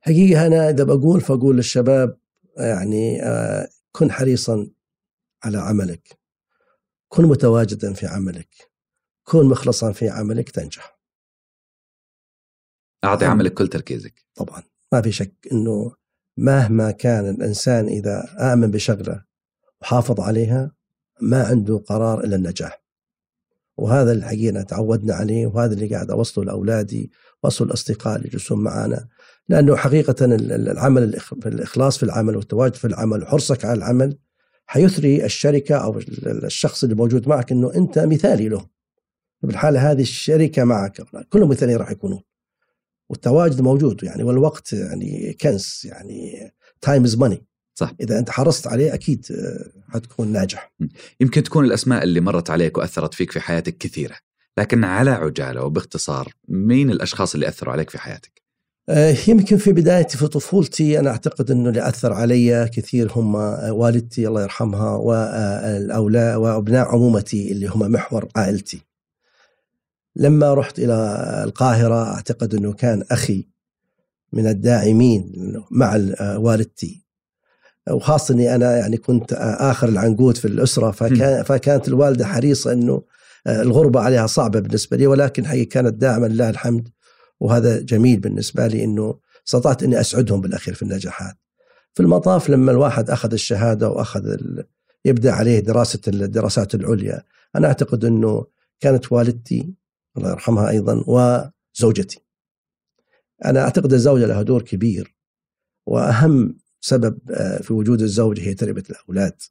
S2: حقيقة أنا إذا بقول فأقول للشباب يعني آه، كن حريصا على عملك. كن متواجدا في عملك. كن مخلصا في عملك تنجح.
S1: أعطي عملك كل تركيزك.
S2: طبعا. ما في شك أنه مهما كان الإنسان إذا آمن بشغلة وحافظ عليها ما عنده قرار إلا النجاح. وهذا الحقيقة تعودنا عليه وهذا اللي قاعد أوصله لأولادي وأوصل الأصدقاء اللي يجلسون معنا لأنه حقيقة العمل الإخلاص في العمل والتواجد في العمل وحرصك على العمل حيثري الشركة أو الشخص اللي موجود معك أنه أنت مثالي له. بالحالة هذه الشركة معك. كلهم مثاليين راح يكونون. والتواجد موجود يعني والوقت يعني كنز يعني time is money
S1: صح.
S2: إذا أنت حرصت عليه أكيد آه، حتكون ناجح.
S1: يمكن تكون الأسماء اللي مرت عليك وأثرت فيك في حياتك كثيرة لكن على عجالة وباختصار مين الأشخاص اللي أثروا عليك في حياتك؟
S2: يمكن في بدايتي في طفولتي أنا أعتقد إنه اللي أثر علي كثير هم والدتي الله يرحمها والاولاد وأبناء عمومتي اللي هم محور عائلتي. لما رحت إلى القاهرة أعتقد إنه كان أخي من الداعمين مع والدتي. وخاصة إني أنا يعني كنت آخر العنقود في الأسرة فكان فكانت الوالدة حريصة إنه الغربة عليها صعبة بالنسبة لي ولكن هي كانت داعمه لله الحمد. وهذا جميل بالنسبة لي إنه استطعت إني أسعدهم بالأخير في النجاحات. في المطاف لما الواحد أخذ الشهادة وأخذ ال... يبدأ عليه دراسة الدراسات العليا، أنا أعتقد إنه كانت والدتي الله يرحمها أيضا وزوجتي. أنا أعتقد الزوجة لها دور كبير وأهم سبب آه، في وجود الزوجه هي تربية الأولاد.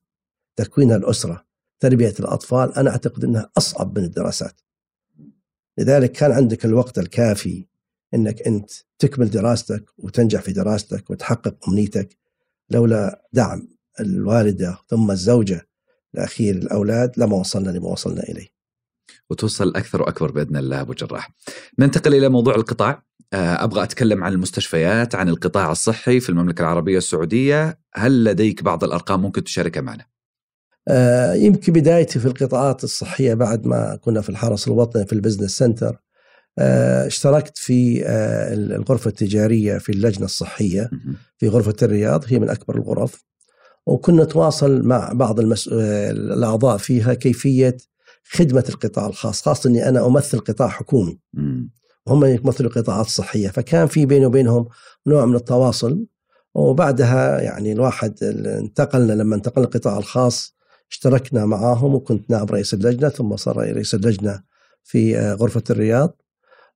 S2: تكوين الأسرة، تربية الأطفال، أنا أعتقد إنها أصعب من الدراسات. لذلك كان عندك الوقت الكافي إنك أنت تكمل دراستك وتنجح في دراستك وتحقق أمنيتك لولا دعم الوالدة ثم الزوجة الاخير الأولاد لما وصلنا لما وصلنا إليه.
S1: وتوصل أكثر وأكبر بإذن الله أبو جراح. ننتقل إلى موضوع القطاع، آه، أبغى أتكلم عن المستشفيات، عن القطاع الصحي في المملكة العربية السعودية، هل لديك بعض الأرقام ممكن تشاركها معنا؟
S2: آه، يمكن بدايتي في القطاعات الصحية بعد ما كنا في الحرس الوطني في ال business center اشتركت في آه، الغرفة التجارية في اللجنة الصحية في غرفة الرياض هي من أكبر الغرف. وكنا نتواصل مع بعض المس... آه، الأعضاء فيها كيفية خدمة القطاع الخاص خاصة أني أنا أمثل قطاع حكومي. وهم يمثلوا قطاعات صحية فكان في بيني وبينهم نوع من التواصل. وبعدها يعني الواحد انتقلنا لما انتقلنا القطاع الخاص اشتركنا معاهم وكنت نائب رئيس اللجنة ثم صار رئيس اللجنة في غرفة الرياض.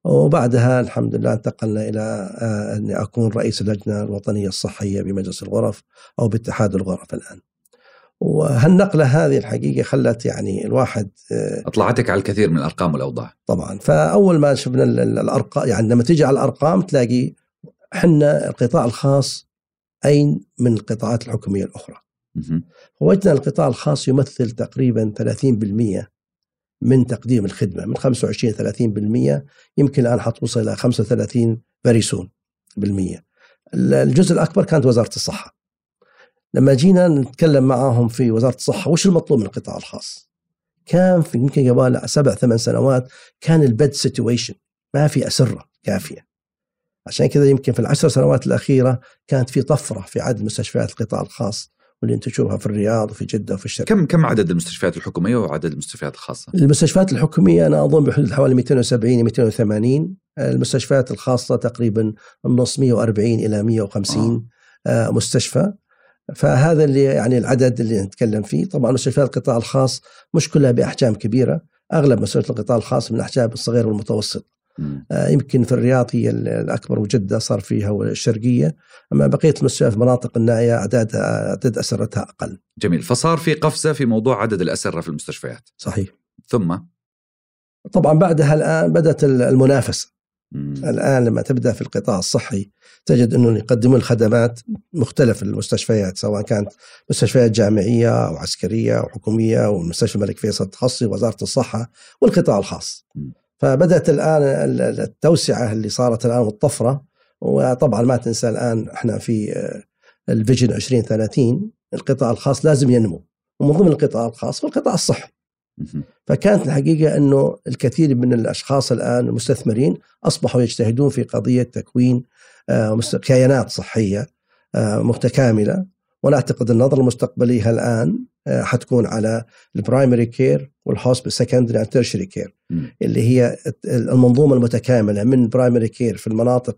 S2: وبعدها الحمد لله انتقلنا إلى آه، أني أكون رئيس اللجنة الوطنية الصحية بمجلس الغرف أو باتحاد الغرف الآن. وهالنقلة هذه الحقيقة خلت يعني الواحد
S1: آه، أطلعتك على الكثير من الأرقام والأوضاع.
S2: طبعا فأول ما شفنا الأرقام يعني لما تيجي على الأرقام تلاقي إحنا القطاع الخاص أين من القطاعات الحكومية الأخرى. وجدنا القطاع الخاص يمثل تقريبا 30% من تقديم الخدمة من 25 30% يمكن الآن حتوصل إلى 35 very soon بالمية. الجزء الأكبر كانت وزارة الصحة. لما جينا نتكلم معاهم في وزارة الصحة وش المطلوب من القطاع الخاص؟ كان في يمكن قبل سبع ثمان سنوات كان البد سيتويشن ما في أسرة كافية. عشان كذا يمكن في العشر سنوات الأخيرة كانت في طفرة في عدد مستشفيات القطاع الخاص. واللي انت تشوفها في الرياض وفي جدة وفي الشرق.
S1: كم كم عدد المستشفيات الحكومية وعدد المستشفيات الخاصة؟
S2: المستشفيات الحكومية أنا أظن بحدود حوالي 270 280 المستشفيات الخاصة تقريبا النص 140 إلى 150 آه. مستشفى. فهذا اللي يعني العدد اللي نتكلم فيه. طبعا مستشفيات القطاع الخاص مش كلها بأحجام كبيرة. أغلب مستشفيات القطاع الخاص من الاحجام الصغيره والمتوسط. آه، يمكن في الرياض هي الأكبر وجدة صار فيها والشرقية أما بقية المستشفيات في المناطق النائية اعداد عدد أسرتها أقل.
S1: جميل فصار في قفزة في موضوع عدد الأسرة في المستشفيات.
S2: صحيح.
S1: ثم
S2: طبعا بعدها الآن بدأت المنافسة مم. الآن لما تبدأ في القطاع الصحي تجد أنهم يقدمون خدمات مختلفه للمستشفيات سواء كانت مستشفيات جامعية أو عسكرية أو حكومية ومستشفى الملك فيصل التخصصي وزارة الصحة والقطاع الخاص. مم. فبدأت الآن التوسعة اللي صارت الآن والطفرة. وطبعا ما تنسى الآن إحنا في آه، الفيجن 2030 القطاع الخاص لازم ينمو. ومن ضمن القطاع الخاص هو القطاع الصحي. فكانت الحقيقة إنه الكثير من الأشخاص الآن المستثمرين أصبحوا يجتهدون في قضية تكوين آه، كيانات صحية آه، متكاملة. وأنا أعتقد النظرة المستقبلية الان آه، حتكون على ال primary care وال hospitals secondary and tertiary care اللي هي المنظومة المتكاملة من primary care في المناطق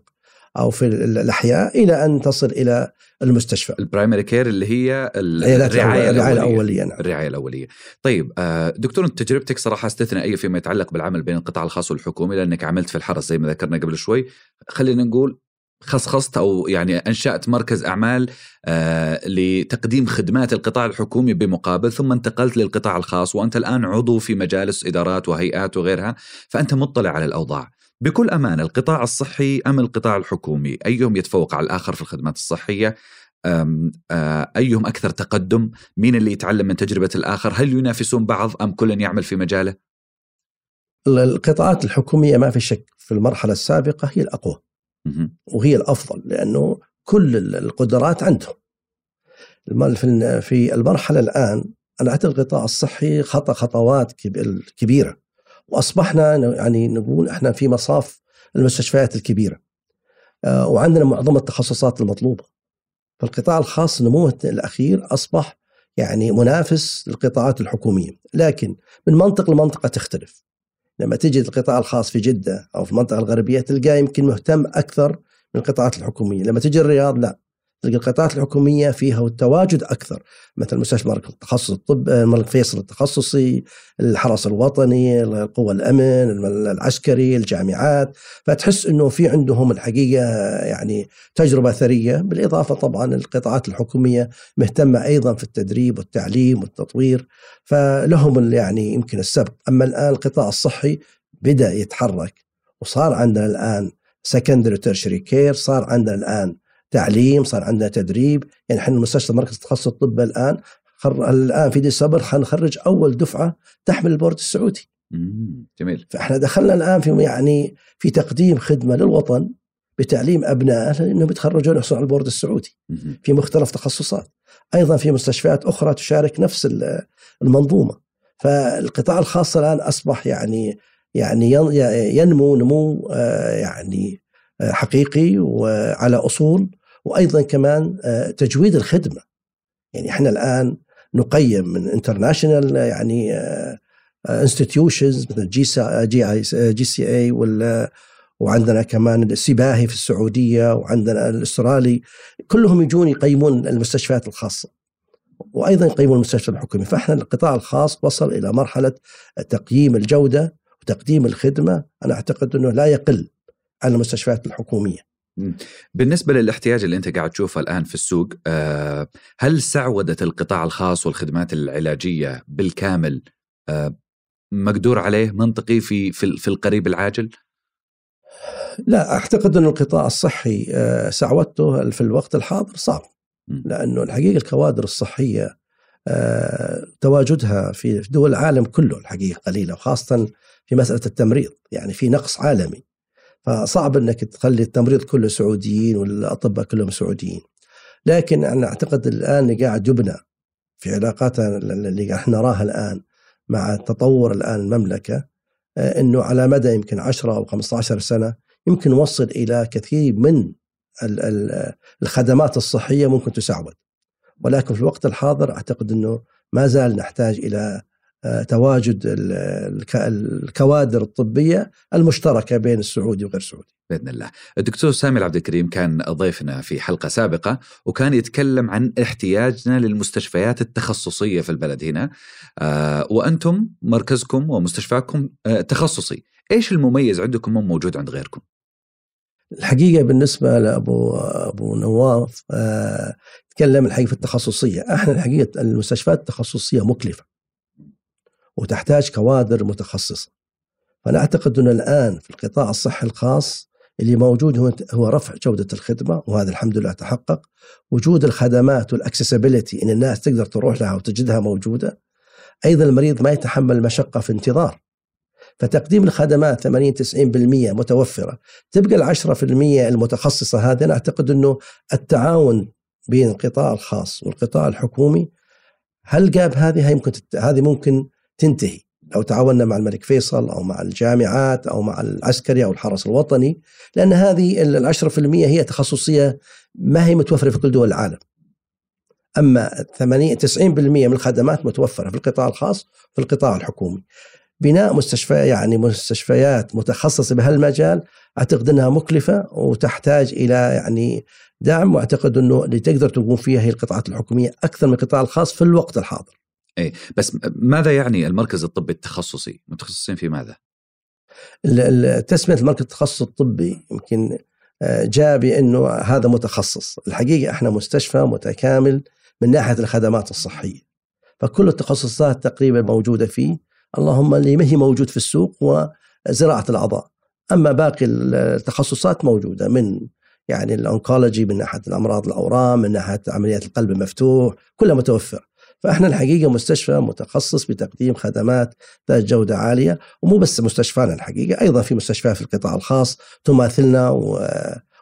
S2: أو في الأحياء إلى أن تصل إلى المستشفى.
S1: ال primary care اللي هي
S2: الرعاية الرعاية الأولية نعم.
S1: الرعاية الأولية. طيب آه، دكتور أنت تجربتك صراحة أستثنائية فيما يتعلق بالعمل بين القطاع الخاص والحكومي لأنك عملت في الحرس زي ما ذكرنا قبل شوي. خلينا نقول خصخصت أو يعني أنشأت مركز أعمال آه لتقديم خدمات القطاع الحكومي بمقابل ثم انتقلت للقطاع الخاص وأنت الآن عضو في مجالس إدارات وهيئات وغيرها فأنت مطلع على الأوضاع. بكل أمانة القطاع الصحي أم القطاع الحكومي؟ أيهم يتفوق على الآخر في الخدمات الصحية؟ أيهم أكثر تقدم؟ مين اللي يتعلم من تجربة الآخر؟ هل ينافسون بعض أم كل يعمل في مجاله؟
S2: القطاعات الحكومية ما في شك في المرحلة السابقة هي الأقوى. وهي الأفضل لأنه كل القدرات عندهم. في المرحلة الآن أنا أعتقد القطاع الصحي خطى خطوات كبيرة. وأصبحنا يعني نقول إحنا في مصاف المستشفيات الكبيرة. آه، وعندنا معظم التخصصات المطلوبة. فالقطاع الخاص نموه الأخير أصبح يعني منافس للقطاعات الحكومية. لكن من منطقه لمنطقة تختلف. لما تجي القطاع الخاص في جدة أو في المنطقة الغربية تلقاه يمكن مهتم أكثر من القطاعات الحكومية. لما تجي الرياض لا. تلقى القطاعات الحكومية فيها التواجد أكثر. مثل مستشفى مركز التخصص الطب الملك فيصل التخصصي الحرس الوطني قوى الأمن العسكري الجامعات. فتحس إنه في عندهم الحقيقة يعني تجربة ثرية. بالإضافة طبعا القطاعات الحكومية مهتمة أيضا في التدريب والتعليم والتطوير فلهم يعني يمكن السبق. أما الآن القطاع الصحي بدأ يتحرك وصار عندنا الآن secondary tertiary care صار عندنا الآن تعليم صار عندنا تدريب. يعني إحنا مستشفى مركز تخصص الطب الآن خر... الآن في ديسمبر حنخرج أول دفعة تحمل ال board السعودي.
S1: جميل.
S2: فإحنا دخلنا الآن في يعني في تقديم خدمة للوطن بتعليم ابنائه انهم يتخرجون يحصلون على ال board السعودي. في مختلف تخصصات. أيضا في مستشفيات أخرى تشارك نفس المنظومة. فالقطاع الخاص الآن أصبح يعني يعني ينمو نمو آه، يعني آه، حقيقي وعلى أصول وأيضا كمان آه، تجويد الخدمة. يعني إحنا الآن نقيم من international يعني institutions مثل JCI JCI ولا وعندنا كمان ال CBAHI في السعودية وعندنا الأسترالي. كلهم يجون يقيمون المستشفيات الخاصة وأيضا يقيمون المستشفى الحكومي. فإحنا القطاع الخاص وصل إلى مرحلة تقييم الجودة وتقديم الخدمة. أنا أعتقد إنه لا يقل عن المستشفيات الحكومية.
S1: بالنسبة للاحتياج اللي أنت قاعد تشوفه الآن في السوق آه، هل سعودة القطاع الخاص والخدمات العلاجية بالكامل آه، مقدور عليه منطقي في في القريب العاجل؟
S2: لا أعتقد أن القطاع الصحي آه، سعودته في الوقت الحاضر صعب. لأنه الحقيقة الكوادر الصحية تواجدها في دول العالم كله الحقيقة قليلة وخاصة في مسألة التمريض. يعني في نقص عالمي. فصعب إنك تخلي التمريض كله سعوديين والأطباء كلهم سعوديين. لكن أنا أعتقد الآن اللي قاعد يبنى في علاقاتنا اللي إحنا نراها الآن مع تطور الآن المملكة آه، إنه على مدى يمكن 10 أو 15 سنة يمكن نوصل إلى كثير من الخدمات الصحية ممكن تسعود ولكن في الوقت الحاضر أعتقد إنه ما زال نحتاج إلى تواجد الكوادر الطبية المشتركة بين السعودي وغير السعودي.
S1: بإذن الله. الدكتور سامي عبد الكريم كان ضيفنا في حلقة سابقة وكان يتكلم عن احتياجنا للمستشفيات التخصصية في البلد هنا آه، وأنتم مركزكم ومستشفاكم آه، تخصصي، إيش المميز عندكم مو موجود عند غيركم؟
S2: الحقيقة بالنسبة لأبو أبو نواف آه، تكلم الحقيقة في التخصصية، أحنا الحقيقة المستشفيات التخصصية مكلفة. وتحتاج كوادر متخصصة. فأنا أعتقد أنه الآن في القطاع الصحي الخاص اللي موجود هو رفع جودة الخدمة وهذا الحمد لله تحقق. وجود الخدمات والاكسسبيلتي إن الناس تقدر تروح لها وتجدها موجودة. أيضا المريض ما يتحمل المشقة في انتظار. فتقديم الخدمات 80 90% متوفرة. تبقى ال 10% المتخصصة هذه أنا أعتقد أنه التعاون بين القطاع الخاص والقطاع الحكومي هل جاب هذه؟ يمكن هذه ممكن تنتهي لو تعاوننا مع الملك فيصل أو مع الجامعات أو مع العسكري أو الحرس الوطني لأن هذه ال 10% هي تخصصية ما هي متوفرة في كل دول العالم. أما 80 90% من الخدمات متوفرة في القطاع الخاص في القطاع الحكومي. بناء مستشفى يعني مستشفيات متخصصة بهالمجال أعتقد أنها مكلفة وتحتاج إلى يعني دعم وأعتقد أنه اللي تقدر تقوم فيها هي القطاعات الحكومية أكثر من القطاع الخاص في الوقت الحاضر.
S1: اي بس ماذا يعني المركز الطبي التخصصي؟ متخصصين في ماذا؟
S2: تسمية المركز التخصص الطبي يمكن آه، جاء بأنه هذا متخصص، الحقيقة إحنا مستشفى متكامل من ناحية الخدمات الصحية. فكل التخصصات تقريبا موجودة فيه، اللهم اللي ما هي موجود في السوق هو زراعة الأعضاء. أما باقي التخصصات موجودة من يعني الانكولوجي من ناحية الأمراض الأورام، من ناحية عمليات القلب المفتوح، كلها متوفر. فاحنا الحقيقة مستشفى متخصص بتقديم خدمات ذات جودة عالية ومو بس مستشفانا الحقيقة أيضا في مستشفيات في القطاع الخاص تماثلنا و...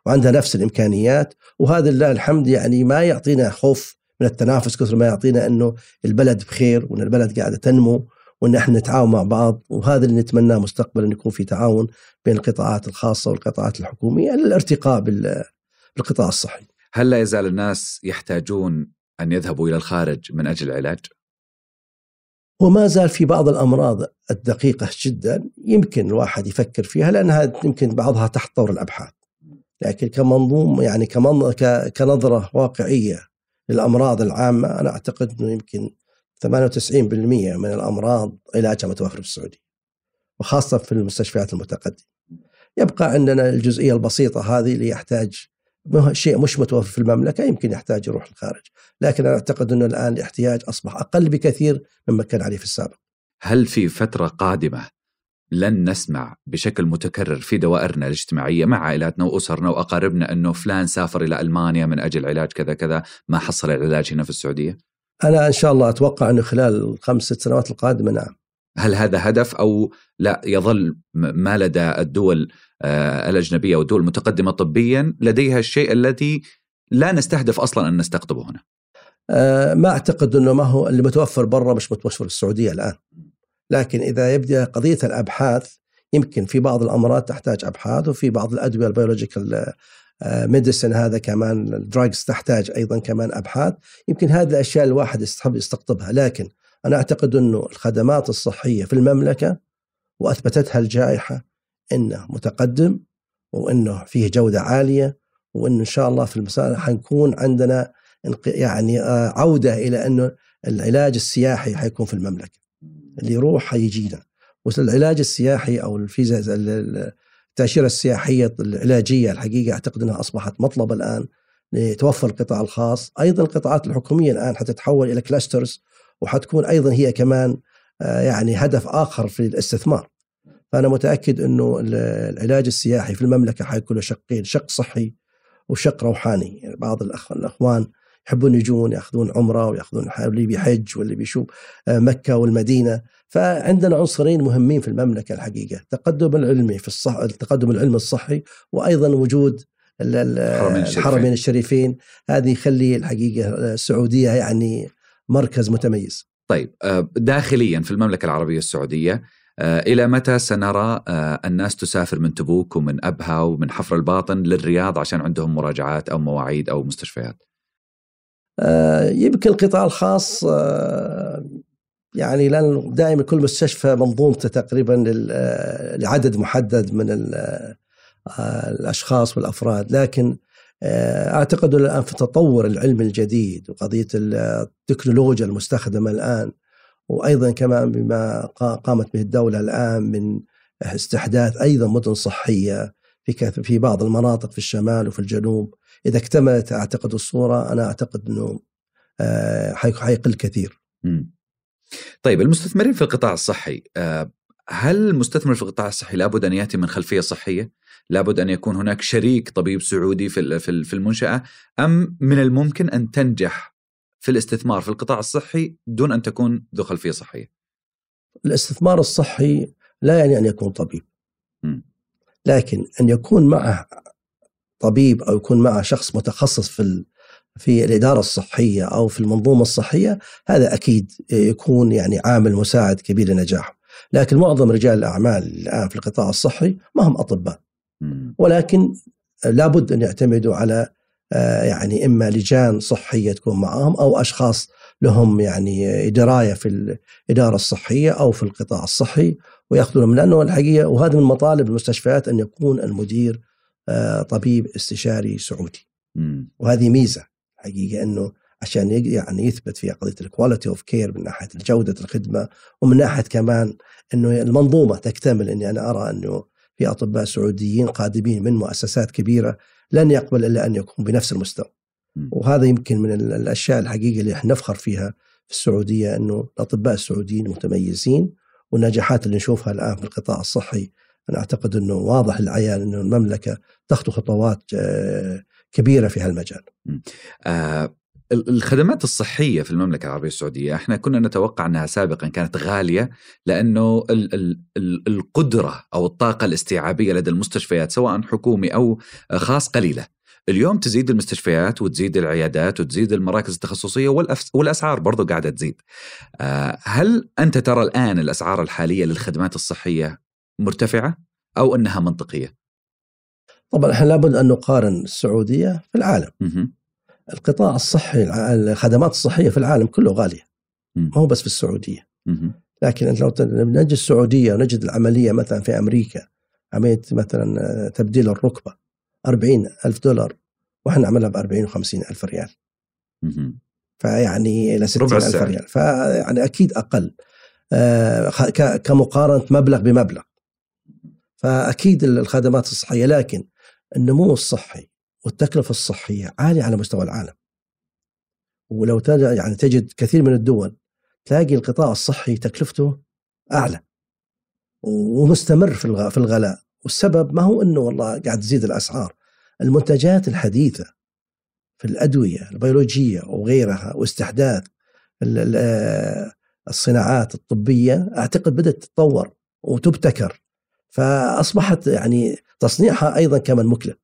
S2: وعندها نفس الإمكانيات وهذا لله الحمد يعني ما يعطينا خوف من التنافس كثر ما يعطينا إنه البلد بخير وإن البلد قاعدة تنمو وإن إحنا نتعاون مع بعض وهذا اللي نتمناه مستقبلا إن يكون في تعاون بين القطاعات الخاصة والقطاعات الحكومية للارتقاء بالقطاع الصحي.
S1: هل لا يزال الناس يحتاجون أن يذهبوا إلى الخارج من أجل العلاج؟
S2: وما زال في بعض الأمراض الدقيقة جدا يمكن الواحد يفكر فيها لأنها يمكن بعضها تحت طور الأبحاث لكن كمنظوم يعني كمن... كنظرة واقعية للأمراض العامة أنا أعتقد أنه يمكن 98% من الأمراض علاجها متوفر في السعودية وخاصة في المستشفيات المتقدمة يبقى عندنا الجزئية البسيطة هذه اللي يحتاج شيء مش متوفر في المملكة يمكن يحتاج يروح الخارج. لكن أنا أعتقد أنه الآن الاحتياج أصبح أقل بكثير مما كان عليه في السابق.
S1: هل في فترة قادمة لن نسمع بشكل متكرر في دوائرنا الاجتماعية مع عائلاتنا وأسرنا وأقاربنا أنه فلان سافر إلى ألمانيا من أجل علاج كذا كذا ما حصل العلاج هنا في السعودية؟
S2: أنا إن شاء الله أتوقع أنه خلال الخمس ست سنوات القادمة نعم.
S1: هل هذا هدف أو لا يظل ما لدى الدول آه، الأجنبية والدول المتقدمة طبيا لديها الشيء الذي لا نستهدف أصلا أن نستقطبه هنا.
S2: آه، ما أعتقد أنه ما هو اللي متوفر برا مش متوفر في السعودية الآن. لكن إذا يبدأ قضية الأبحاث يمكن في بعض الأمراض تحتاج أبحاث وفي بعض الأدوية ال biological medicine هذا كمان ال drugs تحتاج أيضا كمان أبحاث. يمكن هذه الأشياء الواحد يستحب يستقطبها. لكن أنا أعتقد أنه الخدمات الصحية في المملكة وأثبتتها الجائحة أنه متقدم وأنه فيه جودة عالية وأنه إن شاء الله في المسألة حنكون عندنا يعني آه، عودة إلى أنه العلاج السياحي حيكون في المملكة. اللي يروح حيجينا والعلاج السياحي أو الفيزا التأشيرة السياحية العلاجية الحقيقة أعتقد أنها أصبحت مطلب الآن لتوفر القطاع الخاص. أيضا القطاعات الحكومية الآن حتتحول إلى كلاسترز وحتكون أيضا هي كمان آه، يعني هدف آخر في الاستثمار. فأنا متأكد إنه العلاج السياحي في المملكة حيكون له شقين، شق صحي وشق روحاني، يعني بعض الأخ الأخوان يحبون يجون يأخذون عمرة ويأخذون اللي بيحج واللي بيشوف آه، مكة والمدينة، فعندنا عنصرين مهمين في المملكة الحقيقة، التقدم العلمي في الصح التقدم العلمي الصحي وأيضا وجود الحرمين الشريفين. الحرمين الشريفين. هذه يخلي الحقيقة السعودية يعني مركز متميز.
S1: طيب آه، داخليا في المملكة العربية السعودية آه، إلى متى سنرى آه، الناس تسافر من تبوك ومن أبها ومن حفر الباطن للرياض عشان عندهم مراجعات أو مواعيد أو مستشفيات؟
S2: يمكن القطاع الخاص يعني لأن دائما كل مستشفى منظومته تقريبا لعدد محدد من الأشخاص والأفراد لكن آه، أعتقد الآن في تطور العلم الجديد وقضية التكنولوجيا المستخدمة الآن وأيضا كمان بما قامت به الدولة الآن من استحداث أيضا مدن صحية في في بعض المناطق في الشمال وفي الجنوب إذا اكتملت أعتقد الصورة أنا أعتقد إنه آه، حيقل كثير.
S1: طيب المستثمرين في القطاع الصحي آه، هل المستثمر في القطاع الصحي لابد أن يأتي من خلفية صحية؟ لابد أن يكون هناك شريك طبيب سعودي في في المنشأة أم من الممكن أن تنجح في الاستثمار في القطاع الصحي دون أن تكون ذو خلفيه صحيه؟
S2: الاستثمار الصحي لا يعني أن يكون طبيب. م. لكن أن يكون معه طبيب أو يكون معه شخص متخصص في في الإدارة الصحية أو في المنظومة الصحية هذا أكيد يكون يعني عامل مساعد كبير لنجاحه. لكن معظم رجال الأعمال الآن في القطاع الصحي ما هم أطباء. ولكن لابد أن يعتمدوا على يعني إما لجان صحية تكون معهم أو أشخاص لهم يعني دراية في الإدارة الصحية أو في القطاع الصحي ويأخذون من لأنه الحقيقة وهذا من مطالب المستشفيات أن يكون المدير آه، طبيب استشاري سعودي. وهذه ميزة حقيقة أنه عشان يعني يثبت في قضية ال quality of care من ناحية جودة الخدمة ومن ناحية كمان أنه المنظومة تكتمل أني أنا أرى أنه في أطباء سعوديين قادمين من مؤسسات كبيرة لن يقبل إلا أن يكون بنفس المستوى. وهذا يمكن من الأشياء الحقيقة اللي إحنا نفخر فيها في السعودية إنه الأطباء السعوديين متميزين والنجاحات اللي نشوفها الآن في القطاع الصحي أنا أعتقد إنه واضح للعيان إنه المملكة تخطو خطوات آه، كبيرة في هالمجال.
S1: آه الخدمات الصحية في المملكة العربية السعودية إحنا كنا نتوقع أنها سابقا كانت غالية لأنه ال ال ال القدرة أو الطاقة الاستيعابية لدى المستشفيات سواء حكومي أو خاص قليلة. اليوم تزيد المستشفيات وتزيد العيادات وتزيد المراكز التخصصية والأسعار برضو قاعدة تزيد. آه، هل أنت ترى الآن الأسعار الحالية للخدمات الصحية مرتفعة أو أنها منطقية؟
S2: طبعا إحنا لابد أن نقارن السعودية في العالم. القطاع الصحي الخدمات الصحية في العالم كله غالية. ما هو بس في السعودية. لكن انت لو نجي السعودية ونجد العملية مثلا في أمريكا عملية مثلا تبديل الركبة 40 ألف دولار وإحنا نعملها ب 40 و 50 ألف ريال. فيعني إلى 60 ألف ريال. فيعني أكيد أقل. آه، كمقارنة مبلغ بمبلغ. فأكيد الخدمات الصحية لكن النمو الصحي والتكلفة الصحية عالية على مستوى العالم. ولو ترجع يعني تجد كثير من الدول تلاقي القطاع الصحي تكلفته أعلى ومستمر في الغلاء. والسبب ما هو أنه والله قاعد تزيد الأسعار. المنتجات الحديثة في الأدوية البيولوجية وغيرها واستحداث الصناعات الطبية أعتقد بدأت تتطور وتبتكر. فأصبحت يعني تصنيعها أيضا كمان مكلف.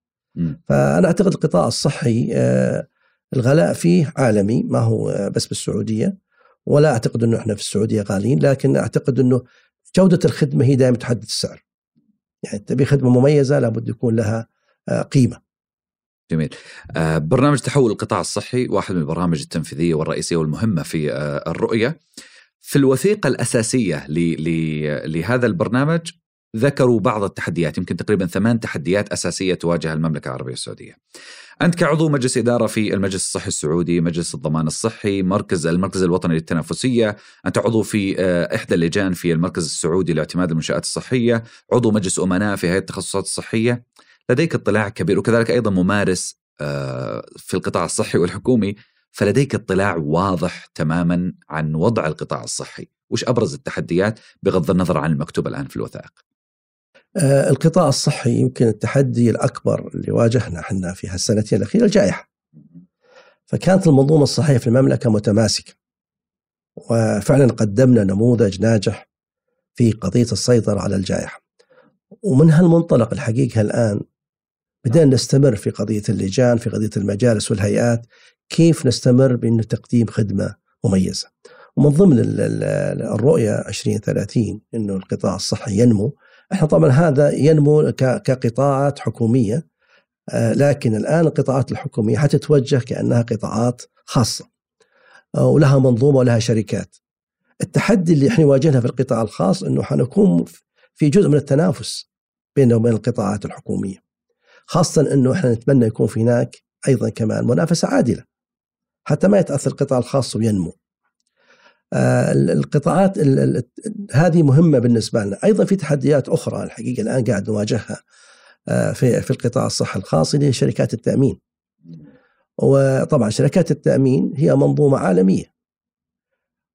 S2: فأنا أعتقد القطاع الصحي آه، الغلاء فيه عالمي ما هو آه، بس بالسعودية ولا أعتقد إنه إحنا في السعودية غاليين لكن أعتقد إنه جودة الخدمة هي دائما تحدد السعر. يعني تبي خدمة مميزة لابد يكون لها آه، قيمة.
S1: جميل. برنامج تحول القطاع الصحي واحد من البرامج التنفيذية والرئيسية والمهمة في الرؤية. في الوثيقة الأساسية لهذا البرنامج ذكروا بعض التحديات يمكن تقريبا ثمان تحديات أساسية تواجه المملكة العربية السعودية. أنت كعضو مجلس إدارة في المجلس الصحي السعودي مجلس الضمان الصحي مركز المركز الوطني للتنافسية. أنت عضو في آه، إحدى اللجان في المركز السعودي لاعتماد المنشآت الصحية. عضو مجلس أمناء في هيئة التخصصات الصحية. لديك اطلاع كبير وكذلك أيضا ممارس آه، في القطاع الصحي والحكومي. فلديك اطلاع واضح تماما عن وضع القطاع الصحي. وش أبرز التحديات؟ بغض النظر عن المكتوب الآن في الوثائق.
S2: القطاع الصحي يمكن التحدي الأكبر اللي واجهنا إحنا في هالسنتين الأخيرة الجائحة. فكانت المنظومة الصحية في المملكة متماسكة وفعلا قدمنا نموذج ناجح في قضية السيطرة على الجائحة. ومن هالمنطلق الحقيقة الآن بدأنا نستمر في قضية اللجان في قضية المجالس والهيئات كيف نستمر بأن تقديم خدمة مميزة. ومن ضمن الرؤية 2030 أنه القطاع الصحي ينمو إحنا طبعا هذا ينمو كقطاعات حكومية آه، لكن الآن القطاعات الحكومية حتتوجه كأنها قطاعات خاصة آه، ولها منظومة ولها شركات. التحدي اللي إحنا واجهنا في القطاع الخاص إنه حنكون في جزء من التنافس بيننا وبين القطاعات الحكومية. خاصه إنه إحنا نتمنى يكون في هناك أيضا كمان منافسة عادلة. حتى ما يتأثر القطاع الخاص وينمو. آه، القطاعات هذه مهمة بالنسبة لنا. أيضا في تحديات أخرى الحقيقة الآن قاعد نواجهها آه، في في القطاع الصحي الخاص اللي هي شركات التأمين. وطبعا شركات التأمين هي منظومة عالمية.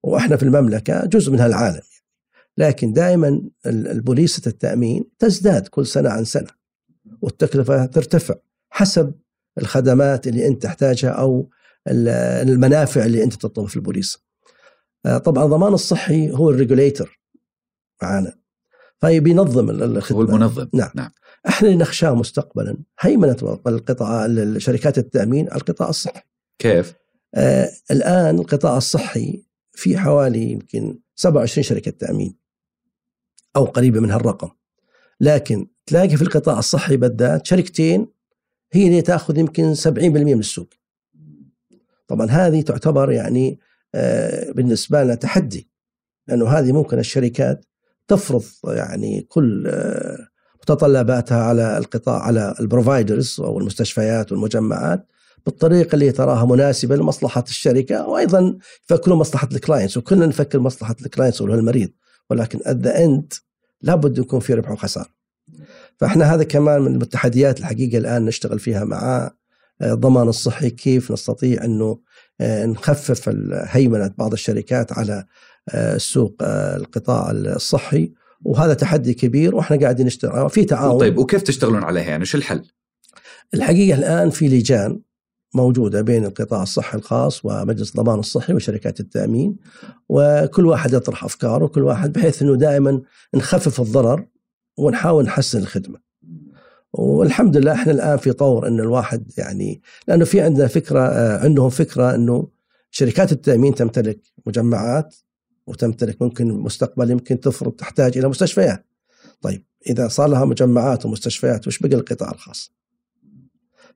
S2: وإحنا في المملكة جزء من هالعالم لكن دائما البوليسة التأمين تزداد كل سنة عن سنة. والتكلفة ترتفع حسب الخدمات اللي أنت تحتاجها أو المنافع اللي أنت تطلبها في البوليس. آه، طبعا الضمان الصحي هو الريجوليتر معانا. فبينظم الخدمة
S1: هو المنظم.
S2: نعم, نعم. إحنا اللي نخشاه مستقبلا هيمنة القطاع شركات التأمين على القطاع الصحي.
S1: كيف؟
S2: آه الآن القطاع الصحي في حوالي يمكن 27 شركة تأمين أو قريبة من هالرقم لكن تلاقي في القطاع الصحي بالذات شركتين هي اللي تأخذ يمكن 70% من السوق. طبعا هذه تعتبر يعني آه، بالنسبة لنا تحدي لأنه هذه ممكن الشركات تفرض يعني كل آه، متطلباتها على القطاع على ال providers أو المستشفيات والمجمعات بالطريقة اللي تراها مناسبة لمصلحة الشركة وأيضا يفكرون مصلحة ال clients وكلنا نفكر مصلحة ال clients ولا المريض ولكن at the end لابد يكون في ربح وخسارة. فإحنا هذا كمان من التحديات الحقيقة الآن نشتغل فيها مع آه، الضمان الصحي كيف نستطيع إنه نخفف هيمنه بعض الشركات على السوق القطاع الصحي وهذا تحدي كبير وإحنا قاعدين نشتغل في تعاون
S1: طيب وكيف تشتغلون عليها يعني شو الحل؟
S2: الحقيقة الآن في لجان موجودة بين القطاع الصحي الخاص ومجلس الضمان الصحي وشركات التأمين وكل واحد يطرح أفكاره وكل واحد بحيث إنه دائما نخفف الضرر ونحاول نحسن الخدمة. والحمد لله إحنا الآن في طور إن الواحد يعني لأنه في عندنا فكرة آه، عندهم فكرة إنه شركات التأمين تمتلك مجمعات وتمتلك ممكن مستقبل يمكن تفرض تحتاج إلى مستشفيات. طيب إذا صار لها مجمعات ومستشفيات وش بقى القطاع الخاص؟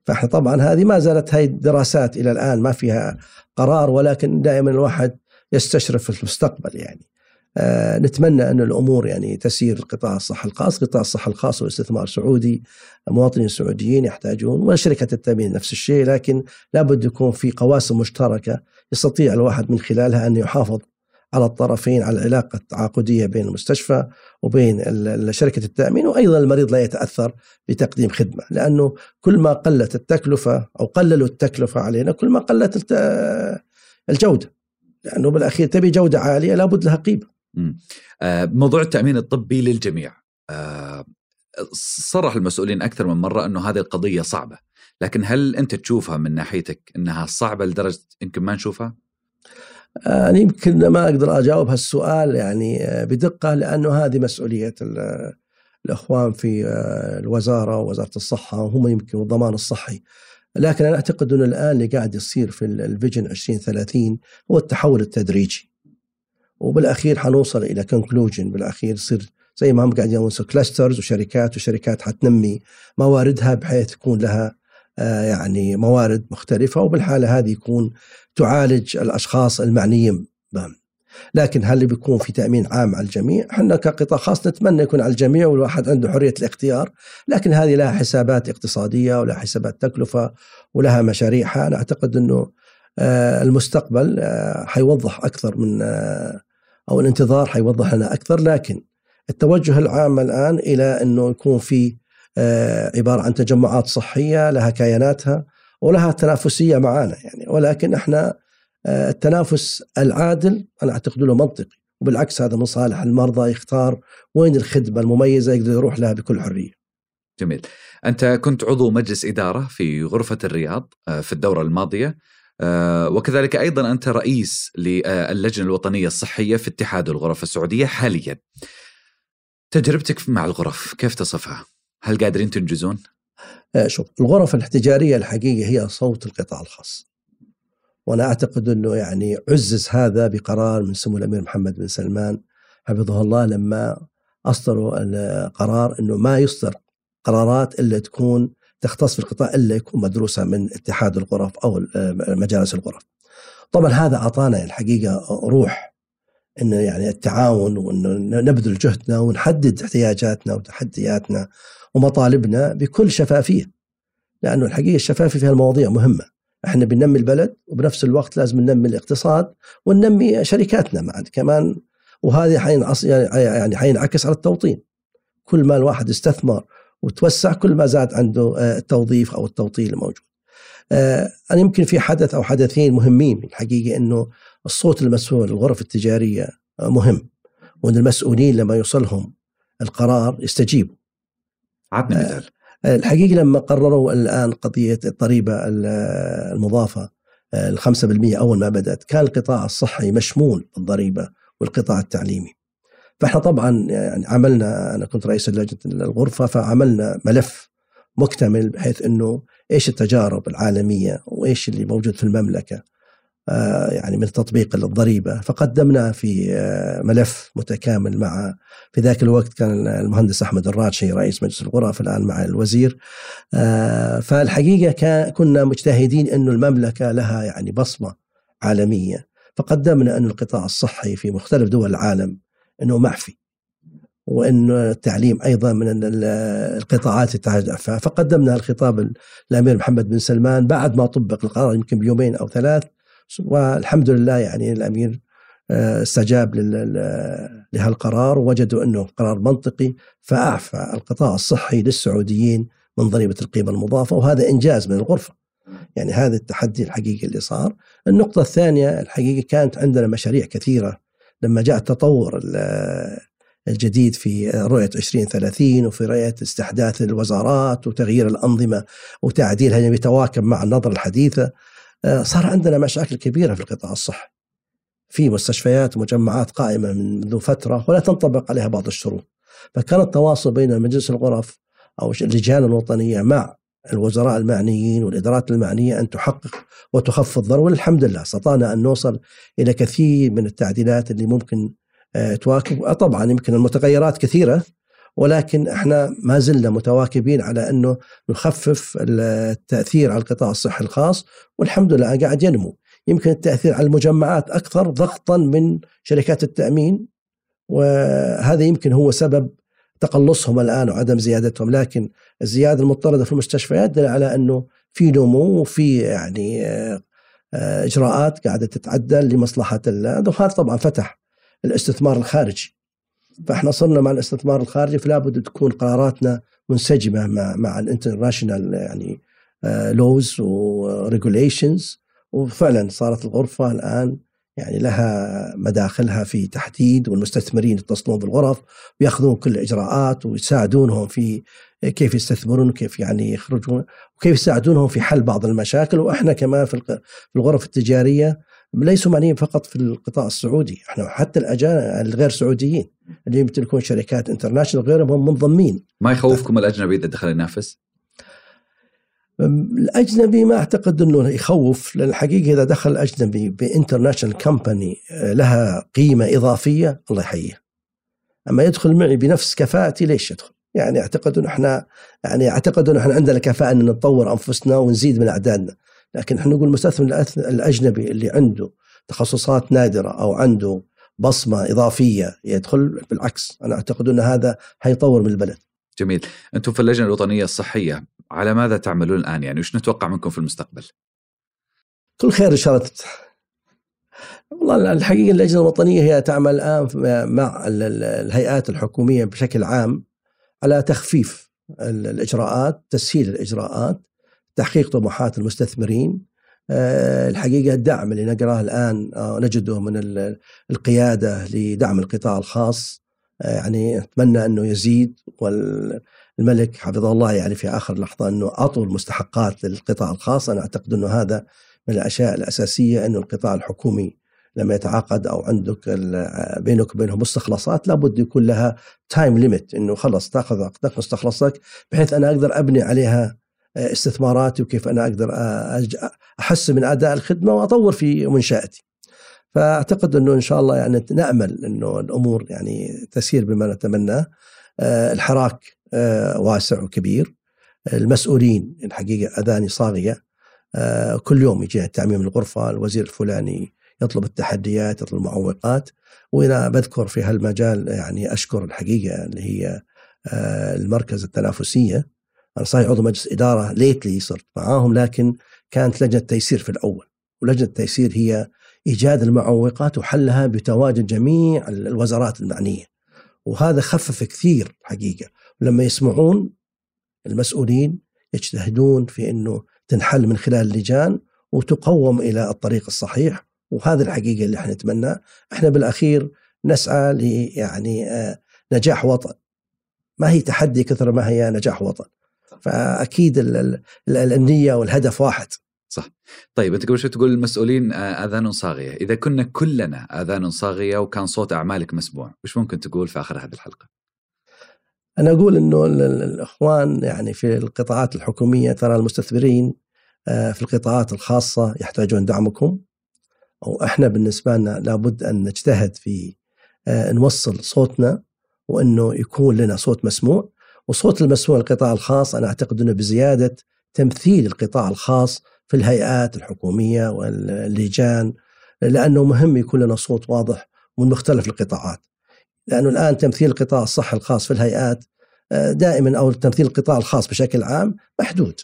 S2: فإحنا طبعا هذه ما زالت هاي الدراسات إلى الآن ما فيها قرار ولكن دائما الواحد يستشرف في المستقبل يعني. آه نتمنى أن الأمور يعني تسير قطاع الصحة الخاص. قطاع الصحة الخاص والاستثمار سعودي. مواطنين سعوديين يحتاجون وشركة التأمين نفس الشيء لكن لابد يكون في قواسم مشتركة يستطيع الواحد من خلالها أن يحافظ على الطرفين على العلاقة التعاقدية بين المستشفى وبين شركة التأمين وأيضا المريض لا يتأثر بتقديم خدمة لأنه كل ما قلت التكلفة أو قللوا التكلفة علينا كل ما قلت الجودة لأنه بالأخير تبي جودة عالية لابد لها قيمة.
S1: موضوع التأمين الطبي للجميع. آه، صرح المسؤولين أكثر من مرة أنه هذه القضية صعبة. لكن هل أنت تشوفها من ناحيتك أنها صعبة لدرجة يمكن ما نشوفها؟
S2: أنا آه، يمكن ما أقدر أجاوب هالسؤال يعني آه، بدقة لأنه هذه مسؤولية الأخوان في آه، الوزارة ووزارة الصحة وهم يمكن الضمان الصحي. لكن أنا أعتقد أن الآن اللي قاعد يصير في الفيجن 2030 هو التحول التدريجي. وبالأخير حنوصل إلى conclusion بالأخير يصير زي ما هم قاعدين يقولون clusters وشركات وشركات حتنمي مواردها بحيث تكون لها يعني موارد مختلفة وبالحالة هذه يكون تعالج الأشخاص المعنيين بهم لكن هل بيكون في تأمين عام على الجميع؟ إحنا كقطاع خاص نتمنى يكون على الجميع والواحد عنده حرية الاختيار، لكن هذه لها حسابات اقتصادية ولها حسابات تكلفة ولها مشاريعها، أنا أعتقد إنه آه، المستقبل آه، حيوضح أكثر من آه، أو الانتظار حيوضح لنا أكثر، لكن التوجه العام الآن إلى أنه يكون في عبارة عن تجمعات صحية لها كياناتها ولها تنافسية معانا يعني ولكن إحنا آه، التنافس العادل أنا أعتقد له منطقي وبالعكس هذا من صالح المرضى يختار وين الخدمة المميزة يقدر يروح لها بكل حرية.
S1: جميل. أنت كنت عضو مجلس إدارة في غرفة الرياض آه، في الدورة الماضية آه، وكذلك أيضا أنت رئيس للجنة الوطنية الصحية في اتحاد الغرف السعودية حاليا. تجربتك مع الغرف كيف تصفها؟ هل قادرين تنجزون؟
S2: آه، شوف الغرف الاحتجارية الحقيقة هي صوت القطاع الخاص وأنا أعتقد أنه يعني عزز هذا بقرار من سمو الأمير محمد بن سلمان حفظه الله لما أصدروا القرار أنه ما يصدر قرارات إلا تكون تختص في القطاع إلا يكون مدروسة من اتحاد الغرف أو مجالس الغرف. طبعا هذا أعطانا الحقيقة روح أن يعني التعاون وأنه نبذل جهدنا ونحدد احتياجاتنا وتحدياتنا ومطالبنا بكل شفافية. لأنه الحقيقة الشفافية في المواضيع مهمة. إحنا بننمي البلد وبنفس الوقت لازم ننمي الاقتصاد وننمي شركاتنا معا كمان وهذه حينعص يعني حينعكس على التوطين. كل ما الواحد استثمر وتوسع كل ما زاد عنده آه، التوظيف أو التوطين الموجود. آه، أنا يمكن في حدث أو حدثين مهمين الحقيقة إنه الصوت المسؤول الغرف التجارية آه، مهم وإن المسؤولين لما يوصلهم القرار يستجيبوا
S1: عطني مثال
S2: الحقيقة لما قرروا الآن قضية الضريبه المضافة ال 5% أول ما بدأت كان القطاع الصحي مشمول بالضريبة والقطاع التعليمي. فاحنا طبعا يعني عملنا أنا كنت رئيس لجنه الغرفه فعملنا ملف مكتمل بحيث إنه إيش التجارب العالمية وإيش اللي موجود في المملكة آه، يعني من تطبيق الضريبة. فقدمنا في آه، ملف متكامل مع في ذاك الوقت كان المهندس أحمد الراشي رئيس مجلس الغرف الآن مع الوزير. آه، فالحقيقة كنا مجتهدين إنه المملكة لها يعني بصمة عالمية. فقدمنا إنه القطاع الصحي في مختلف دول العالم إنه معفي وانه التعليم أيضا من القطاعات تحتاج فقدمنا الخطاب الأمير محمد بن سلمان بعد ما طبق القرار يمكن بيومين أو ثلاث والحمد لله يعني الأمير آه، استجاب لهالقرار ووجدوا إنه قرار منطقي فأعفى القطاع الصحي للسعوديين من ضريبة القيمة المضافة وهذا إنجاز من الغرفة. يعني هذا التحدي الحقيقي اللي صار. النقطة الثانية الحقيقة كانت عندنا مشاريع كثيرة لما جاء التطور الجديد في رؤية 2030 وفي رؤية استحداث الوزارات وتغيير الأنظمة وتعديلها يتواكب مع النظرة الحديثة آه، صار عندنا مشاكل كبيرة في القطاع الصحي. في مستشفيات ومجمعات قائمة منذ فترة ولا تنطبق عليها بعض الشروط. فكان التواصل بين مجلس الغرف أو اللجان الوطنية مع الوزراء المعنيين والإدارات المعنية أن تحقق وتخفض الضرر والحمد لله استطعنا أن نوصل إلى كثير من التعديلات اللي ممكن آه، تواكب. طبعا يمكن المتغيرات كثيرة ولكن إحنا ما زلنا متواكبين على أنه نخفف التأثير على القطاع الصحي الخاص والحمد لله قاعد ينمو. يمكن التأثير على المجمعات أكثر ضغطا من شركات التأمين وهذا يمكن هو سبب تقلصهم الآن وعدم زيادتهم. لكن الزيادة المضطردة في المستشفيات دل على أنه في نمو وفي يعني آه، إجراءات قاعدة تتعدل لمصلحة وهذا طبعا فتح الاستثمار الخارجي. فإحنا صرنا مع الاستثمار الخارجي فلا بد تكون قراراتنا منسجمة مع مع ال international يعني laws و regulations وفعلا صارت الغرفة الآن يعني لها مداخلها في تحديد والمستثمرين يتصلون بالغرف ويأخذون كل الإجراءات ويساعدونهم في كيف يستثمرون وكيف يعني يخرجون وكيف يساعدونهم في حل بعض المشاكل وإحنا كمان في الغرف التجارية ليسوا معنيين فقط في القطاع السعودي إحنا حتى الأجانب الغير سعوديين اللي يمتلكون شركات international غيرهم هم منضمين
S1: ما يخوفكم الأجنبي إذا دخل ينافس؟
S2: الأجنبي ما أعتقد إنه يخوف لأن الحقيقة إذا دخل الاجنبي ب international company لها قيمة إضافية الله يحييه. أما يدخل معي بنفس كفاءتي ليش يدخل؟ يعني أعتقد انه إحنا يعني أعتقد انه إحنا عندنا كفاءة إن نطور أنفسنا ونزيد من أعدادنا. لكن إحنا نقول المستثمر الأجنبي اللي عنده تخصصات نادرة أو عنده بصمة إضافية يدخل بالعكس أنا أعتقد إن هذا حيطور من البلد.
S1: جميل، أنتم في اللجنة الوطنية الصحية على ماذا تعملون الآن؟ يعني وش نتوقع منكم في المستقبل؟
S2: كل خير إن شاء الله. والله الحقيقة اللجنة الوطنية هي تعمل الآن مع الهيئات الحكومية بشكل عام على تخفيف الإجراءات، تسهيل الإجراءات، تحقيق طموحات المستثمرين. آه، الحقيقة الدعم اللي نقرأه الآن آه، نجده من القيادة لدعم القطاع الخاص. يعني أتمنى أنه يزيد والملك حفظه الله يعني في آخر لحظة أنه أعطوا المستحقات للقطاع الخاص أنا أعتقد أنه هذا من الأشياء الأساسية أنه القطاع الحكومي لما يتعاقد أو عندك بينك وبينهم مستخلصات لابد يكون لها time limit إنه خلص تأخذ عقدك مستخلصك بحيث أنا أقدر أبني عليها استثماراتي وكيف أنا أقدر أحسن من أداء الخدمة وأطور في منشأتي. فأعتقد إنه إن شاء الله يعني نأمل إنه الأمور يعني تسير بما نتمناه. آه، الحراك آه، واسع وكبير. المسؤولين الحقيقة أذاني صاغية. آه، كل يوم يجي تعميم الغرفة الوزير الفلاني يطلب التحديات يطلب المعوقات وأنا بذكر في هالمجال يعني أشكر الحقيقة اللي هي المركز التنافسية أنا صحيح عضو مجلس إدارة ليتلي صرت معاهم لكن كانت لجنة تيسير في الأول ولجنة التيسير هي إيجاد المعوقات وحلها بتواجد جميع الوزارات المعنية. وهذا خفف كثير حقيقة. ولما يسمعون المسؤولين يجتهدون في إنه تنحل من خلال اللجان وتقوم إلى الطريق الصحيح. وهذا الحقيقة اللي إحنا نتمناه. إحنا بالأخير نسعى ل يعني آه، نجاح وطن. ما هي تحدي كثر ما هي نجاح وطن. فأكيد النية والهدف واحد.
S1: صح. طيب أنت قبل شوي تقول المسؤولين آه، آذان صاغية. إذا كنا كلنا آذان صاغية وكان صوت أعمالك مسموع وش ممكن تقول في آخر هذه الحلقة؟
S2: أنا أقول إنه الإخوان يعني في القطاعات الحكومية ترى المستثمرين آه، في القطاعات الخاصة يحتاجون دعمكم. وإحنا بالنسبة لنا لابد أن نجتهد في آه، نوصل صوتنا وإنه يكون لنا صوت مسموع. وصوت المسموع القطاع الخاص أنا أعتقد إنه بزيادة تمثيل القطاع الخاص في الهيئات الحكومية واللجان لأنه مهم يكون لنا صوت واضح من مختلف القطاعات. لأنه الآن تمثيل القطاع الصحي الخاص في الهيئات آه، دائما أو تمثيل القطاع الخاص بشكل عام محدود.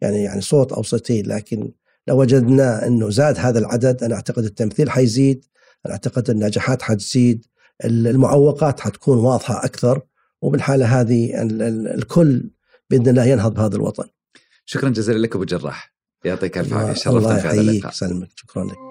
S2: يعني يعني صوت أو صوتين لكن لو وجدنا إنه زاد هذا العدد أنا أعتقد التمثيل حيزيد، أنا أعتقد النجاحات حتزيد، المعوقات حتكون واضحة أكثر وبالحالة هذه الكل بإذن الله ينهض بهذا الوطن.
S1: شكرا جزيلا لك أبو جراح يعطيك ألف عافية
S2: شرفتنا في هذا اللقاء. سلمك شكرا لك.